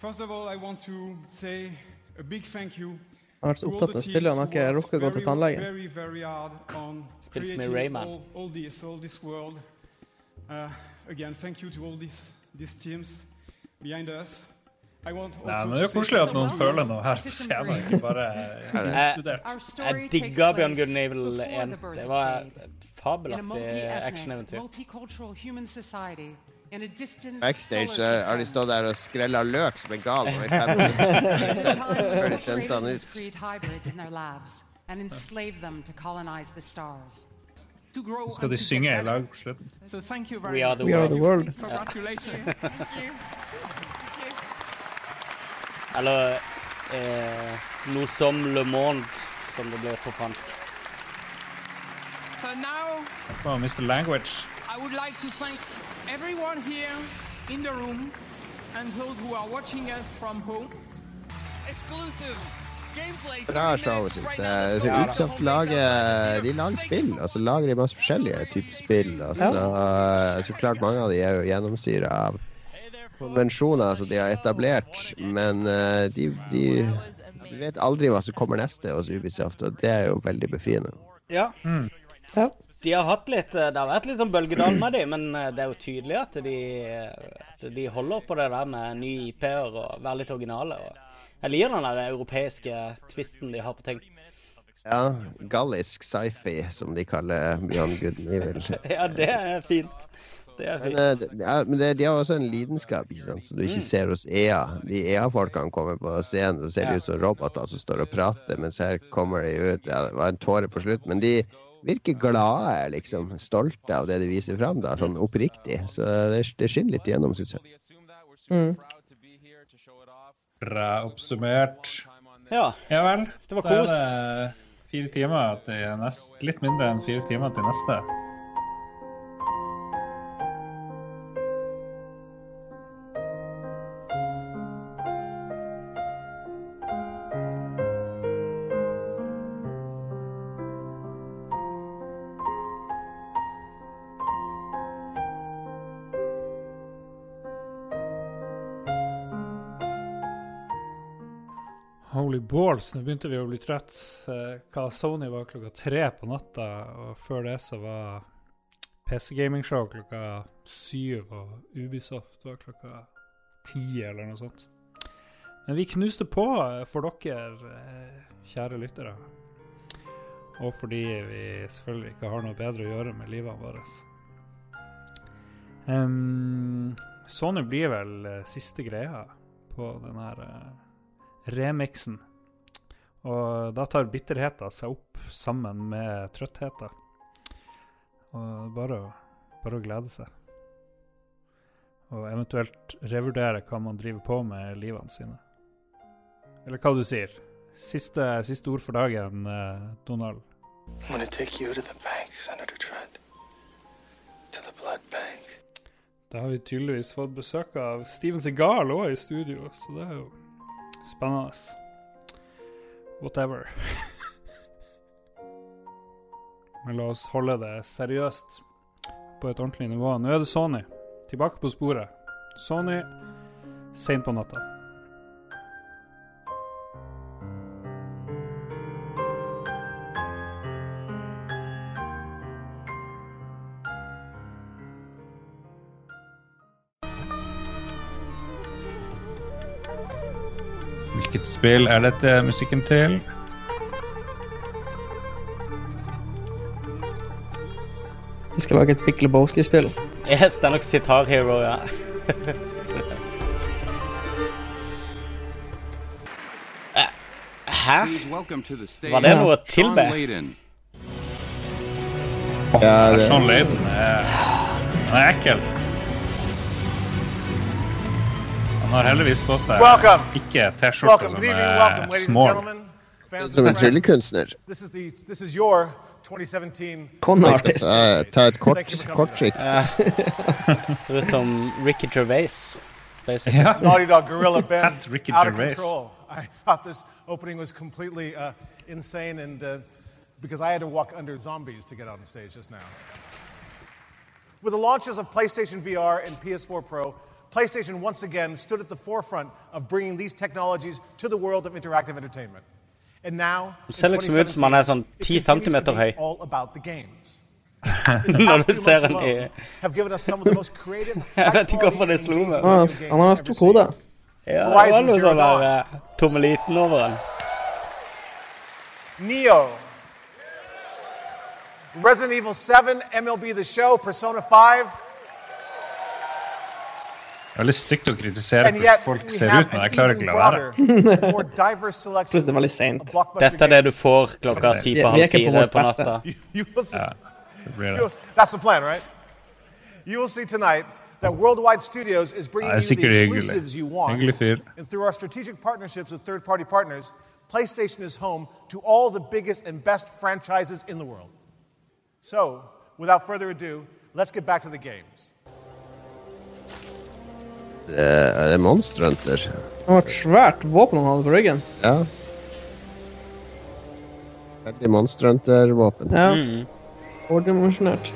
First of all, I want to say a big thank you Han har vært så opptatt av å spille, han har ikke rukket å gå til tannlegen. Very, very hard on Spilt med creating Rayman. All, all this, all this world. Uh, again, thank you to all these, these teams behind us. Nei, men det er koselig at noen føler noe her på scenen, ikke bare studert. Jeg digga Bjørn Good Evil 1. Det var et fabelaktig actioneventyr. Backstage solar har de stått der og skrella løk som en gal før de sendte han ut. and enslave them to colonize the stars. To grow Så skal de synge i lag på slutten. We are the world. We are the world. Congratulations. Eller eh, noe som Le Monde, som det blir på fransk. So now Oh, Mr. Language. I would like to thank everyone here in the room and those who are watching us from home. Exclusive. Bra show, syns jeg. Så Ubisoft lager, de lager spill, og så lager de masse forskjellige typer spill. Og så, så klart mange av de er jo gjennomsyra av konvensjoner som de har etablert, men eh, de, de, de vet aldri hva som kommer neste hos Ubisoft, og det er jo veldig befriende. Ja. De har hatt litt eh, Det har vært litt sånn bølgedal med dem, men eh, det er jo tydelig at de, at de holder på det der med nye IP-er og være litt originale. Og jeg liker den der europeiske tvisten de har på ting. Ja, gallisk sci-fi, som de kaller Beyond Good and Evil. Ja, det er fint. Det er Men, fint. Men, det- ja, men det, de har også en lidenskap ikke sant, som du ikke ser hos EA. De EA-folkene kommer på scenen og ser de ut som roboter som står og prater, mens her kommer de ut ja, Det var en tåre på slutt, men de virker glade, liksom. Stolte av det de viser fram, da, sånn oppriktig. Så det, det skinner litt igjennom, syns jeg. Mm. Bra oppsummert. Ja. Ja vel. Det var er kos. det fire timer til nest, litt mindre enn fire timer til neste. Holy balls, nå begynte vi å bli trøtt. Eh, Hva Sony var klokka tre på natta, og før det så var PC Gaming Show klokka syv, og Ubisoft var klokka ti, eller noe sånt. Men vi knuste på eh, for dere, eh, kjære lyttere. Og fordi vi selvfølgelig ikke har noe bedre å gjøre med livet vårt. Um, Sony blir vel siste greia på den her remixen. Og da tar bitterheten seg opp sammen med trøttheten. Og bare, bare å glede seg. Og eventuelt revurdere hva man driver på med i livene sine. Eller hva du sier. Siste, siste ord for dagen, eh, Donald. I'm gonna take you to the bank, Senator Trent. To the blood bank. Da har vi tydeligvis fått besøk av Steven Segal òg i studio, så det er jo spennende. Whatever. Men la oss holde det seriøst på et ordentlig nivå. Nå er det Sony. Tilbake på sporet. Sony seint på natta. Spill er dette musikken til? De skal lage et Big Lebowski-spill. Yes, det er nok Sitar Hero, ja. Hæ? Var det noe å Sean tilbe? Ja, det- Sean Laden. er, han er ekkel. Han har heldigvis på seg Welcome. ikke T-skjorte Welcome. som Good evening. Welcome, er ladies and small. gentlemen. Som en tryllekunstner. This is the this is your 2017 Con-artist. Ta, ta et kort, Thank you for coming. korttriks. Ser ut som Ricky Gervais. basically. Naughty Dog Gorilla Bend Fat Ricky out of control. I thought this opening was completely uh, insane, and uh, because I had to walk under zombies to get on the stage just now. With the launches of PlayStation VR and PS4 Pro, PlayStation once again stood at the forefront of bringing these technologies to the world of interactive entertainment. And now, Det ser liksom ut som han er sånn 10 centimeter høy. all about the games. Når du ser han i Have given us some of the most creative, Jeg vet ikke hvorfor det slo meg. Han har- han har stort hode. Ja, det var noe sånn der tommeliten over han. Neo. Resident Evil 7, MLB The Show, Persona 5. Det er veldig stygt å kritisere And hvordan yet, folk ser ut, men jeg klarer ikke å la være. broader, more diverse selection Plutselig veldig seint. blockbuster Dette er det du får klokka ti på er halv fire på natta. You. Det blir You det. will- That's the plan, right? You will see tonight that Worldwide Studios is bringing Ja, er you the exclusives you want. And through our strategic partnerships with third party partners, PlayStation is home to all the biggest and best franchises in the world. So, without further ado, let's get back to the games. Det er det Monster Hunter. Det var et svært våpen han hadde på ryggen. Ja. Veldig Monster Hunter-våpen. Ja. Mm. Overdimensjonert.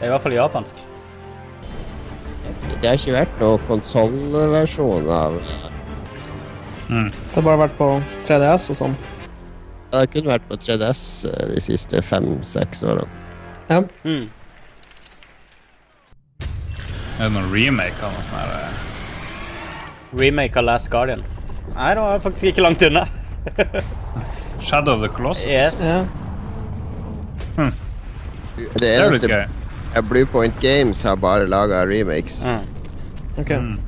Det er i hvert fall japansk. Det har ikke vært noen konsollversjon av Det har bare vært på 3DS og sånn. Det har kun vært på 3DS eh, de siste fem-seks årene. Ja. Mm. Er det noen remake av noe sånt her? eh? Remake av Last Guardian. Nei, det var faktisk ikke langt unna. Shadow of the Colossus? Yes. Ja. Hm. Det er eneste gøy. ja, Bluepoint Games har bare laga remakes. Ok. Mm.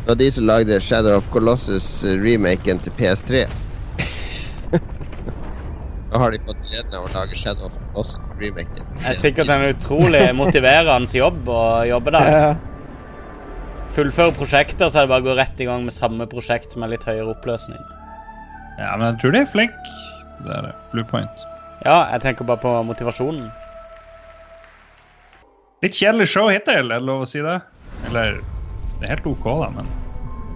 Det var de som lagde Shadow of Colossus-remaken til PS3. Nå har de fått gleden av å lage Shadow of Colossus-remaken. Det er sikkert en utrolig motiverende jobb å jobbe der. Fullføre prosjekter, så er det bare å gå rett i gang med samme prosjekt med litt høyere oppløsning. Ja, men jeg tror de er flinke. Det er det. Bluepoint. Ja, jeg tenker bare på motivasjonen. Litt kjedelig show hittil, er det lov å si det? Eller Det er helt OK, da, men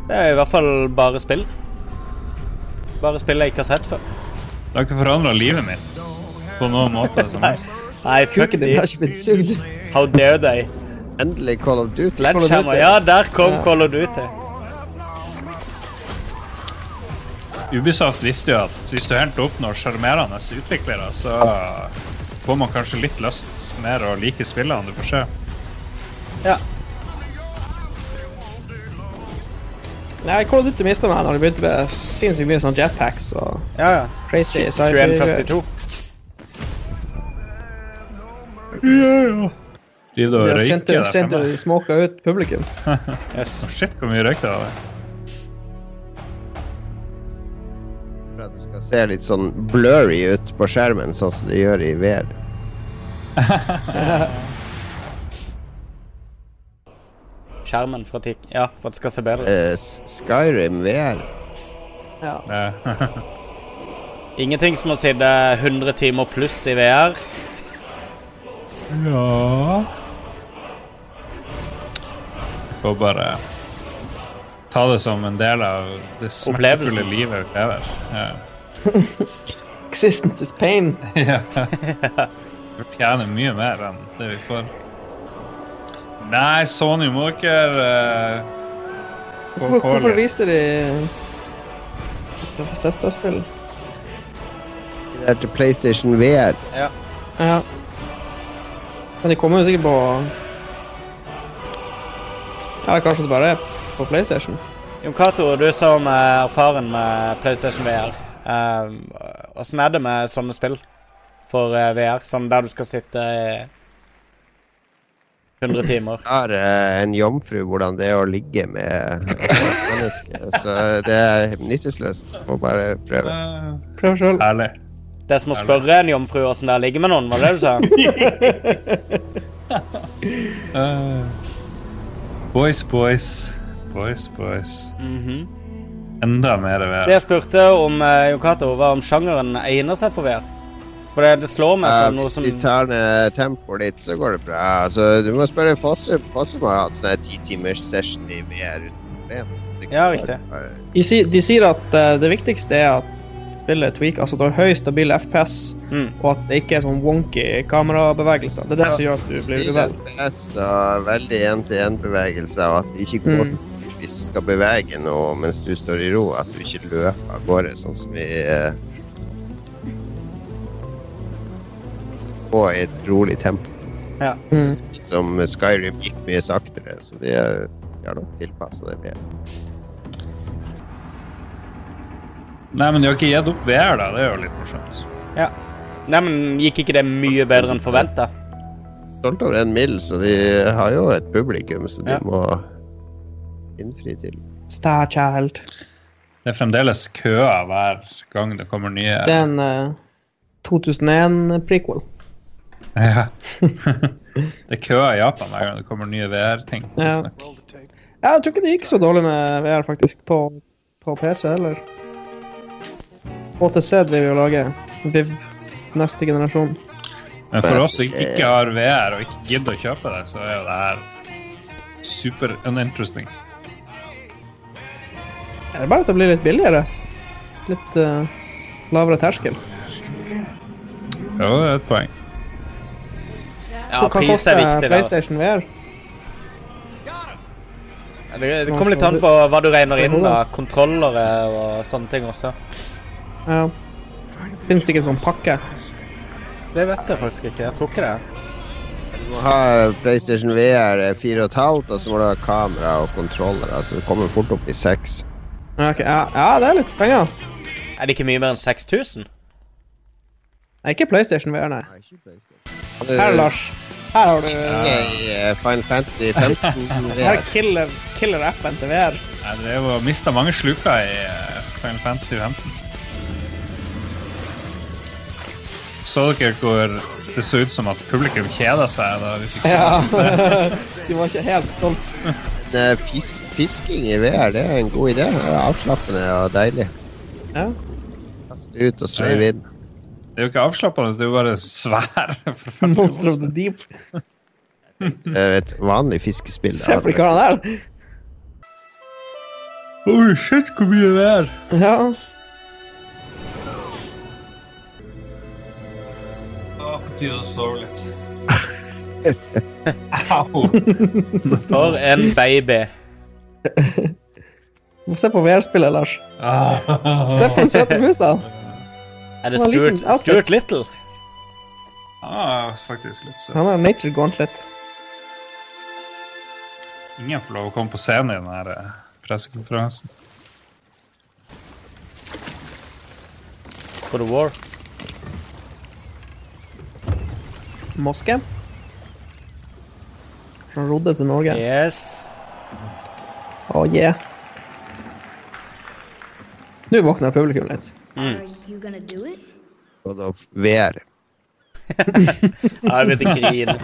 Det er i hvert fall bare spill. Bare spill jeg ikke har sett før. det har ikke forandra livet mitt på noen måte som helst. Nei, fuck Kuken din har ikke blitt sugd. How dare they? Endelig Call of Duty. Sledgehammer. Ja, der kom Ja. Call of Duty. Ubisoft visste jo at hvis du helt oppnår sjarmerende utviklere, så får man kanskje litt lyst mer å like spillene du får se. Ja. Nei, Call of Duty mista meg når det begynte med sinnssykt mye sånn jetpacks og Ja, ja. crazy sci-fi. 2142. Driver du og røyker sendte, der sendt fremme? og smoka ut publikum. Yes. Oh, Shit, hvor mye røyk det var. For at det skal se litt sånn blurry ut på skjermen, sånn som det gjør i VR. Skjermen for at, ja, for at det skal se bedre ut. Uh, Skyrim VR. Ja. Ingenting som å sitte 100 timer pluss i VR. Ja Får bare ta det som en del av det smertefulle livet vi lever. Ja. Existence is pain. Ja. Vi tjener mye mer enn det vi får. Nei, Sony må dere uh, få Hvorfor, viste de Bethesda-spill? Det er til PlayStation VR. Ja. Ja. Men de kommer jo sikkert på Eller kanskje det bare er på PlayStation? Jon Cato, du som er erfaren med PlayStation VR. Åssen er det med sånne spill for eh, VR? Sånn der du skal sitte i 100 timer. Jeg har eh, en jomfru hvordan det er å ligge med mennesker, så det er nytteløst. Må bare prøve. Prøv sjøl. Herlig. Det er som å spørre en jomfru åssen det er å ligge med noen, var det det du sa? uh, boys, boys. Boys, boys. Mhm. Enda mer VR. Det jeg spurte om, uh, Yokato, var om sjangeren egner seg for VR. For det, det slår meg som uh, noe hvis som de tar ned tempoet litt, så går det bra. Altså, du må spørre Fossum. Fossum har hatt sånn ti timers session i VR uten problem. Ja, riktig. bare- De, sier- de sier at uh, det viktigste er at spillet tweak. Altså du har høy, stabil FPS, Mm. og at det ikke er sånn wonky kamerabevegelser. Det er det som gjør at du blir uvel. FPS og veldig én-til-én-bevegelser, og at det ikke går Mm. hvis du skal bevege noe mens du står i ro, at du ikke løper av gårde, sånn som i eh, På et rolig tempo. Ja. Mm. Som Skyrim gikk mye saktere, så de har nok tilpassa det bedre. Nei, men de har ikke gitt opp VR, da. Det er jo litt morsomt. Ja. Nei, men gikk ikke det mye bedre enn forventa? Stolt over en mill, så de har jo et publikum, så de Ja. må innfri til. Starchild. Det er fremdeles køer hver gang det kommer nye Det er en uh, 2001-prequel. Ja. det er køer i Japan hver gang det kommer nye VR-ting. Ja. Ja, jeg tror ikke det gikk så dårlig med VR, faktisk, på, på PC heller. HTC driver og lager Viv neste generasjon. Men for oss som ikke har VR og ikke gidder å kjøpe det, så er jo det her super uninteresting. Er det bare at det blir litt billigere? Litt uh, lavere terskel. Jo, det er et poeng. Ja, pris er viktig. Hva koster PlayStation VR? Det, det kommer litt an på hva du regner inn, da. Kontrollere og sånne ting også. Ja. Fins det ikke sånn pakke? Det vet jeg faktisk ikke. Jeg tror ikke det. Du må ha PlayStation VR 4,5, og så må du ha kamera og kontroller. Altså, du kommer fort opp i 6. Ja, ja, ja, det er litt penger. Er det ikke mye mer enn 6000? Nei, ikke PlayStation VR, nei. Her, Lars. Her har du I eh, Final Fantasy 15 Her er killer, killer appen til VR. Jeg det mista mange sluker i eh, Final Fantasy 15. Så dere hvor det så ut som at publikum kjeda seg da vi fikk se Ja. De var ikke helt solgt. Fis fisking i VR, det er en god idé. Det er avslappende og deilig. Ja. Kaste ut og sveive inn. Det er jo ikke avslappende, det er jo bare svær. Monster of the Deep. Eh, Et vanlig fiskespill. Se på de karene der. Oi, shit, hvor mye det er. Ja. Å, på tide litt. Au. For en baby. Se på VR-spillet, Lars. Se på den søte musa. Er det Stuart. Stuart Little? Ah, faktisk litt søt. Han har nature gauntlet. Ingen får lov å komme på scenen i den her eh, pressekonferansen. For the War. Moske. Som rodde til Norge. Yes. Å, yeah. Nå våkner publikum litt. Mm. you gonna do it? God of VR. Jeg begynte å grine.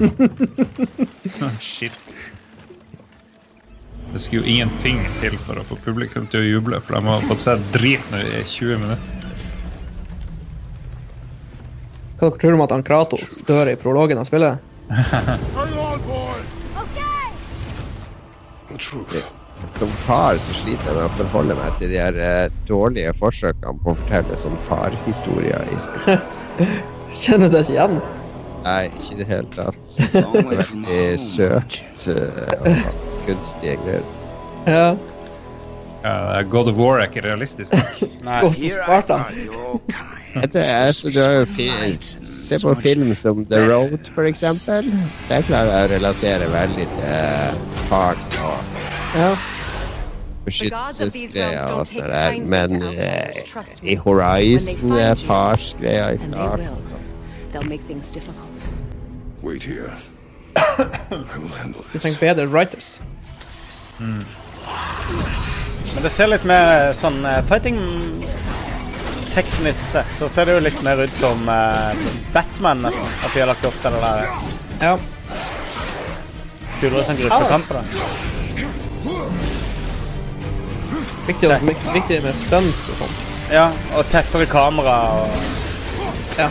Shit. Det skulle jo ingenting til for å få publikum til å juble, for de har fått sett drit nå i 20 minutter. Hva dere tror om at han Kratos dør i prologen av spillet? Som far så sliter jeg med å forholde meg til de her eh, dårlige forsøkene på å fortelle sånn farhistorier i spill. Kjenner du deg ikke igjen? Nei, ikke i det hele tatt. Veldig søkt eh, og kunstige greier. Ja. Uh, God of War er ikke realistisk. Nei. Ghost of Sparta. Vet er altså, du har jo Se på film som The Road, for eksempel. Der klarer jeg å relatere veldig til faren og Ja. beskyttelsesgreia og sånn der. Men eh, i Horizon er farsgreia i starten. They'll make things difficult. Wait here. I will handle Du trenger bedre writers. Men det ser litt mer sånn eh, fighting Teknisk sett så ser det jo litt mer ut som uh, Batman, nesten. At de har lagt opp til det der Ja. kulere sånn gruppekamp. da. Viktig, viktig, viktig med stunts og sånn. Ja, og tettere kamera og Ja.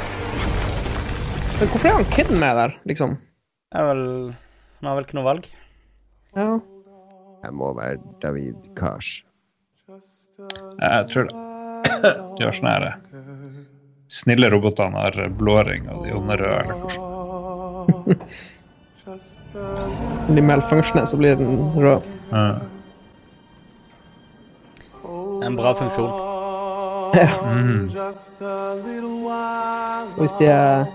Men hvorfor er han kiden med der, liksom? er vel, Han har vel ikke noe valg? Ja. Jeg må være David Kars. Jeg tror det. De har sånne her eh, snille robotene har blåring, og de onde røde. eller noe Når de malfunctioner, så blir den rød. Ja. En bra funksjon. Ja. Mm. Og hvis de er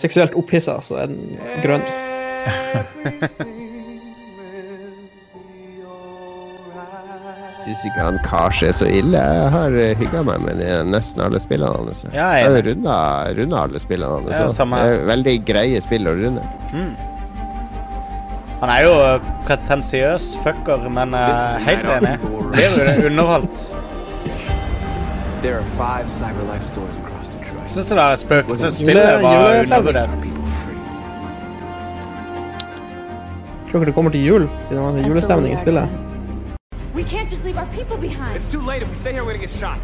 seksuelt opphissa, så er den grønn. Hvis ikke han Kars er så ille. Jeg har hygga meg med nesten alle spillene hans. Ja, jeg har runda, runda alle spillene hans. Ja, samme veldig greie spill å runde. Mm. Han er jo eh, pretensiøs fucker, men eh, helt enig. Blir underholdt. Syns du five CyberLife stores across Detroit. Syns det er spøkelsesspillet var undervurdert. Tror dere det kommer til jul, siden det var julestemning i spillet? We can't just leave our people behind. It's too late. If we stay here, we're gonna get shot.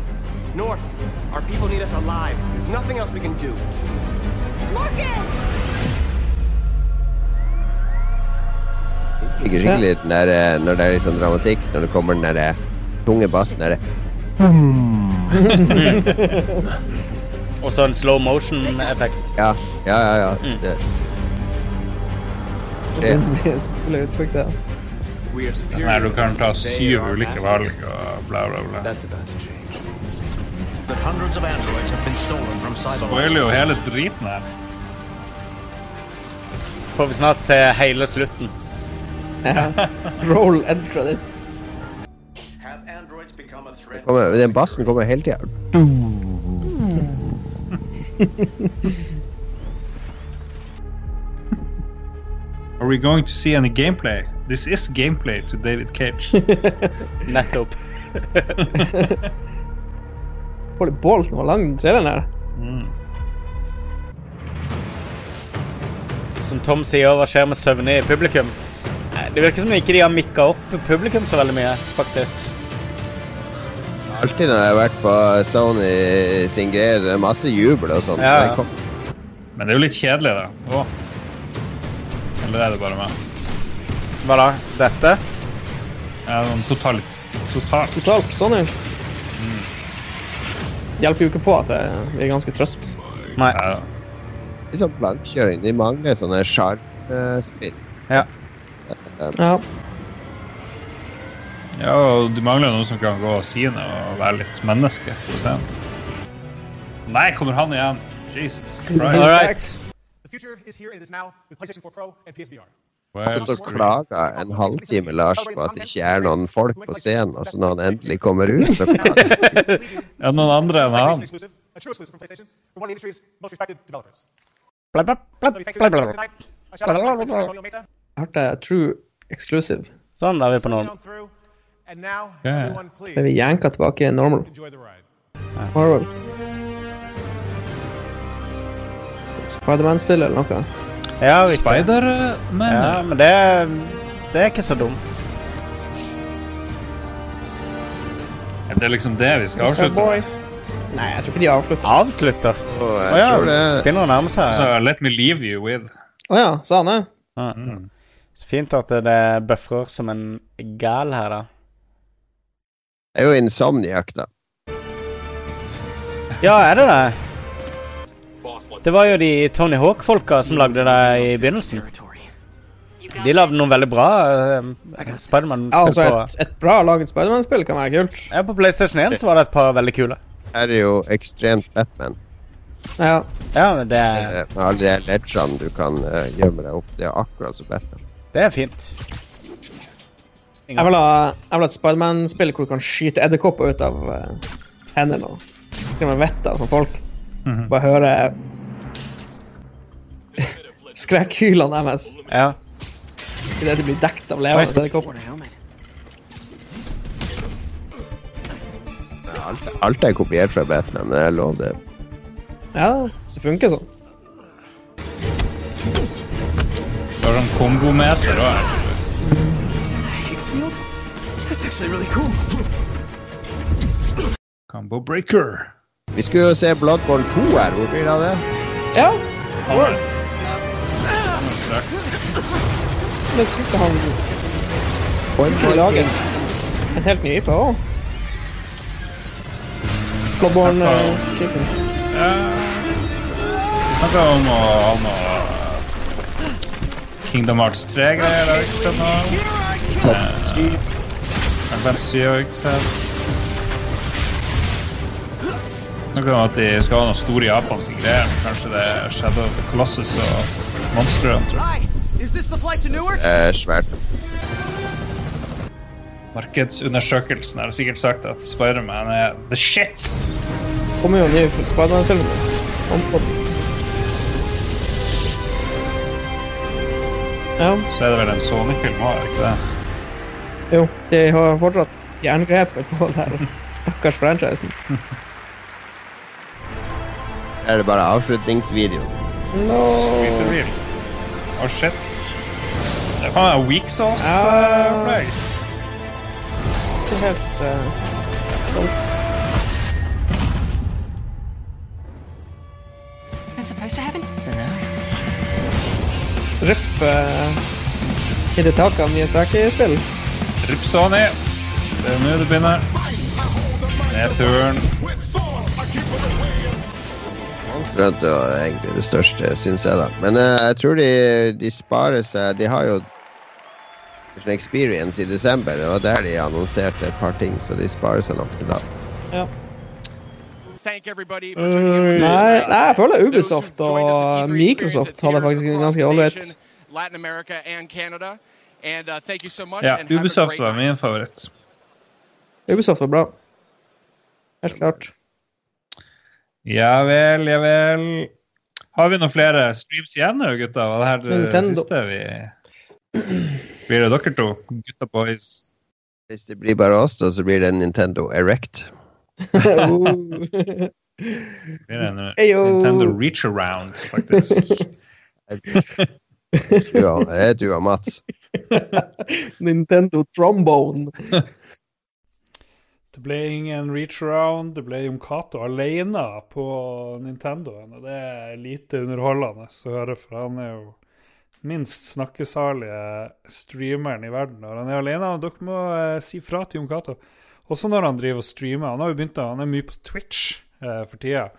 North, our people need us alive. There's nothing else we can do. Marcus! Ikke skikkelig den der, når det er litt sånn dramatikk, når det kommer den der tunge bassen der det Og så en slow motion-effekt. Ja, ja, ja. ja. Det. Det blir spillet uttrykk, det. We are Sånn her, du kan ta syv ulike valg og bla, bla, bla. That's about to change. That hundreds of androids have been stolen from CyberLife. Spoiler jo hele driten her. Får vi snart se hele slutten. Roll end credits. Have androids become? Kommer, den bassen kommer hele tida. Are we going to see any gameplay? This is gameplay to David Cage. Nettopp. Holy balls, den var lang, den traileren her. Som Tom sier, hva skjer med søvnig publikum? Nei, Det virker som ikke de har mikka opp publikum så veldig mye, faktisk. Alltid når jeg har vært på Sony sin greie, det er masse jubel og sånt. Ja. Men det er jo litt kjedelig, da. Eller er det bare meg? Hva da? Dette? Ja, sånn totalt. Totalt. Totalt, sånn ja. Hjelper jo ikke på at jeg vi er ganske trøtt. Nei. Ja. Liksom blank kjøring. De mangler sånne sjarmspill. Ja. Ja. Ja, og de mangler noen som kan gå og si noe og være litt menneske på scenen. Nei, kommer han igjen? Jesus Christ. All right. The future is here and it is now with PlayStation 4 Pro and PSVR. Well, Så klaga en halvtime Lars på at det ikke er noen folk på scenen, og så når han endelig kommer ut, så klager Ja, noen andre enn han. Hørte True Exclusive. Sånn, da er vi på er Yeah. everyone vi jenka tilbake i normal. Marvel. Spiderman-spill eller noe. Ja. Spider-Man? Ja, men det, det er ikke så dumt. Det er liksom det vi skal avslutte med. Nei, jeg tror ikke de avslutter. Avslutter? Å, oh, ja, begynner å nærme seg. Så let me leave you with. Å ja, sa han det? Ja. Fint at det bøfrer som en gal her, da. Det er jo Insomniac, da. Ja, er det det? Det var jo de Tony Hawk-folka som lagde det i begynnelsen. De lagde noen veldig bra uh, Spiderman-spill Ja, altså, et, et bra laget Spiderman-spill kan være kult. Ja, på PlayStation 1 så var det et par veldig kule. Her er jo ekstremt Batman. Ja. Ja, men det er, Eh, Med alle de ledgene du kan uh, gjemme deg opp. Det er akkurat som Batman. det er fint. Jeg vil ha, jeg vil ha et Spiderman-spill hvor du kan skyte edderkopper ut av uh, hendene og til og med vette av sånne folk. Mhm. Bare høre skrekkhylene deres Ja. idet de blir dekket av levende edderkopper. Alt, alt er kopiert fra Batman, men jeg lover det. Ja, det funker sånn. Det var sånn kombometer òg. Higgsfield? That's actually really cool. Combo breaker. Vi skulle jo se Bloodborne 2 her. Hvor blir det av det? Ja. Kommer. Straks. Men ikke han Skulle lage en, helt ny IPA òg? Kristin. Ja, vi snakka om å ha noe Kingdom Hearts 3-greier, har vi ikke sett noe. Eh, Fantasy 7 har vi ikke sett. Noe om at de skal ha noen store japanske greier. Kanskje det er Shadow of the Colossus og Monster Hunter. jeg. is this the flight to Newark? Eh, svært. Markedsundersøkelsen har sikkert sagt at Spiderman er the shit. kommer jo ny Spiderman-film. Ja, Så er det vel en Sony-film òg, er det ikke det? jo. De har fortsatt jerngrepet på den stakkars franchisen. Er det bare avslutningsvideo? No. Sweet reveal. Oh shit. Det er faen weak sauce. Ja. eh, opplegg. Ikke helt uh, sånn. That's supposed to happen? Ripp uh, Hidetaka Miyazaki-spill. Rip Sony. Det er nå det begynner. Nedturen. Hunter er egentlig det største, syns jeg, da. Men uh, jeg tror de, de sparer seg De har jo en experience i desember, og der de annonserte et par ting, så de sparer seg nok til da. Ja. Thank everybody for Uh, nei, nei, jeg føler Ubisoft og Microsoft hadde faktisk en ganske ålreit. nation, Latin America and Canada. And uh, thank you so much. Ja, Ubisoft var min favoritt. Ubisoft var bra. Helt klart. Ja vel, ja vel. Har vi noen flere streams igjen nå, gutta? Var det her det Nintendo. siste vi Blir det dere to? Gutta boys? Hvis det blir bare oss, da, så blir det en Nintendo Erect. Det Blir en Heyo. Nintendo Reach Around, faktisk? Det er du og Mats. Nintendo Trombone. Det ble ingen reach around, det ble Jon Cato alene på Nintendoen. Og det er lite underholdende å høre, for han er jo minst snakkesalige streameren i verden når han er alene. Og dere må eh, si fra til Jon Cato. Også når han driver og streamer. Han har jo begynt han er mye på Twitch eh, for tida.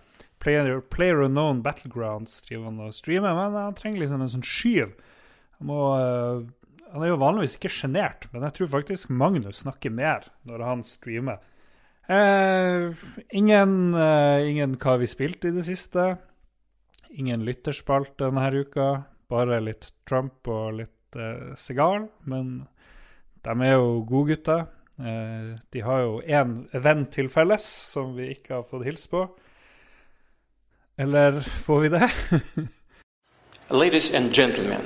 Player, player Unknown Battlegrounds driver han og streamer, men han trenger liksom en sånn skyv. Han, må, eh, han er jo vanligvis ikke sjenert, men jeg tror faktisk Magnus snakker mer når han streamer. Eh, ingen, eh, ingen hva vi spilte i det siste. Ingen lytterspalt denne uka. Bare litt Trump og litt eh, Segal. Men de er jo gode gutter. Eh, de har jo én venn til felles som vi ikke har fått hilse på. Eller får vi det? Ladies and gentlemen,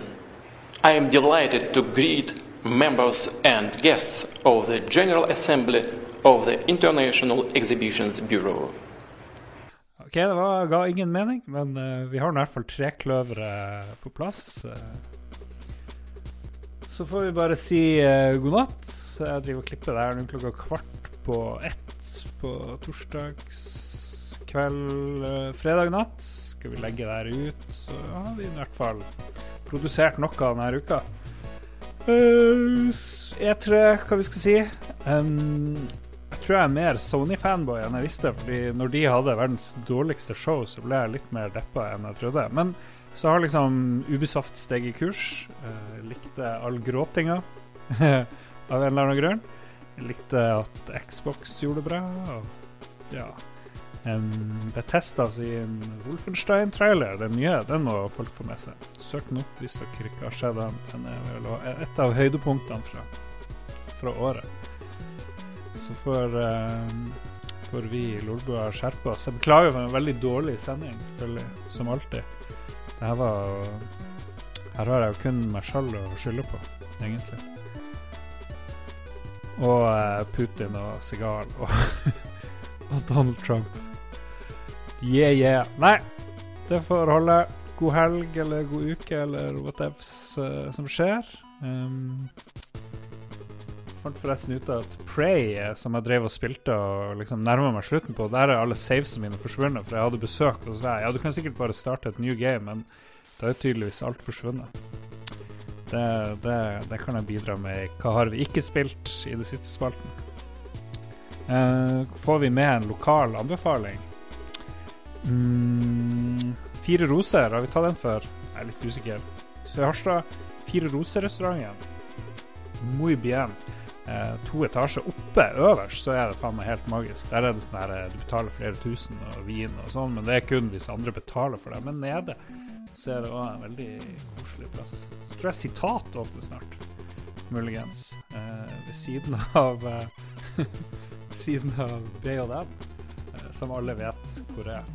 I am delighted to greet members and guests of the General Assembly of the International Exhibitions Bureau. Ok, det var, ga ingen mening, men uh, vi har nå i hvert fall trekløveret på plass. eh. så får vi bare si uh, god natt. Jeg driver og klipper det her klokka kvart på ett på torsdagskveld, uh, fredag natt. Skal vi legge det her ut, så har vi i hvert fall produsert noe denne uka. Uh, E3, hva vi skal si. Um, jeg tror jeg er mer Sony-fanboy enn jeg visste. fordi når de hadde verdens dårligste show, så ble jeg litt mer deppa enn jeg trodde. Men så har liksom Ubisoft steget kurs. Eh, likte all gråtinga av en eller annen grunn. Likte at Xbox gjorde det bra. Og ja um, Bethesda sin Wolfenstein-trailer, den nye, den må folk få med seg. Søk den opp hvis dere ikke har sett den. Den er vel et av høydepunktene fra, fra året. Så får, uh, får vi Lolbua skjerpe oss. Jeg beklager for en veldig dårlig sending, selvfølgelig, som alltid. Det her var Her har jeg jo kun meg sjøl å skylde på, egentlig. Og uh, Putin og Sigal og, og Donald Trump. Yeah, yeah. Nei, det får holde. God helg eller god uke eller whatevs uh, som skjer. Um, fant forresten ut at Prey, eh, som jeg drev og spilte og liksom nærma meg slutten på, der er alle savesene mine forsvunnet, for jeg hadde besøk, og så sa jeg ja, du kan sikkert bare starte et new game, men da er tydeligvis alt forsvunnet. Det, det, det kan jeg bidra med. Hva har vi ikke spilt i det siste spalten? Uh, får vi med en lokal anbefaling? Mm, Fire roser, har vi tatt den før? Jeg er litt usikker. Så i Harstad, Fire roser-restauranten. Muy bien. Eh, to etasjer oppe øverst, så er det faen meg helt magisk. Der er det sånn her eh, du betaler flere tusen og vin og sånn, men det er kun hvis andre betaler for det. Men nede så er det òg en veldig koselig plass. Så tror jeg Sitat åpner snart, muligens. Eh, ved siden av eh, siden av BJM, eh, som alle vet hvor er.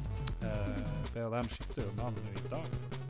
Eh, BJM skifter jo navn i dag.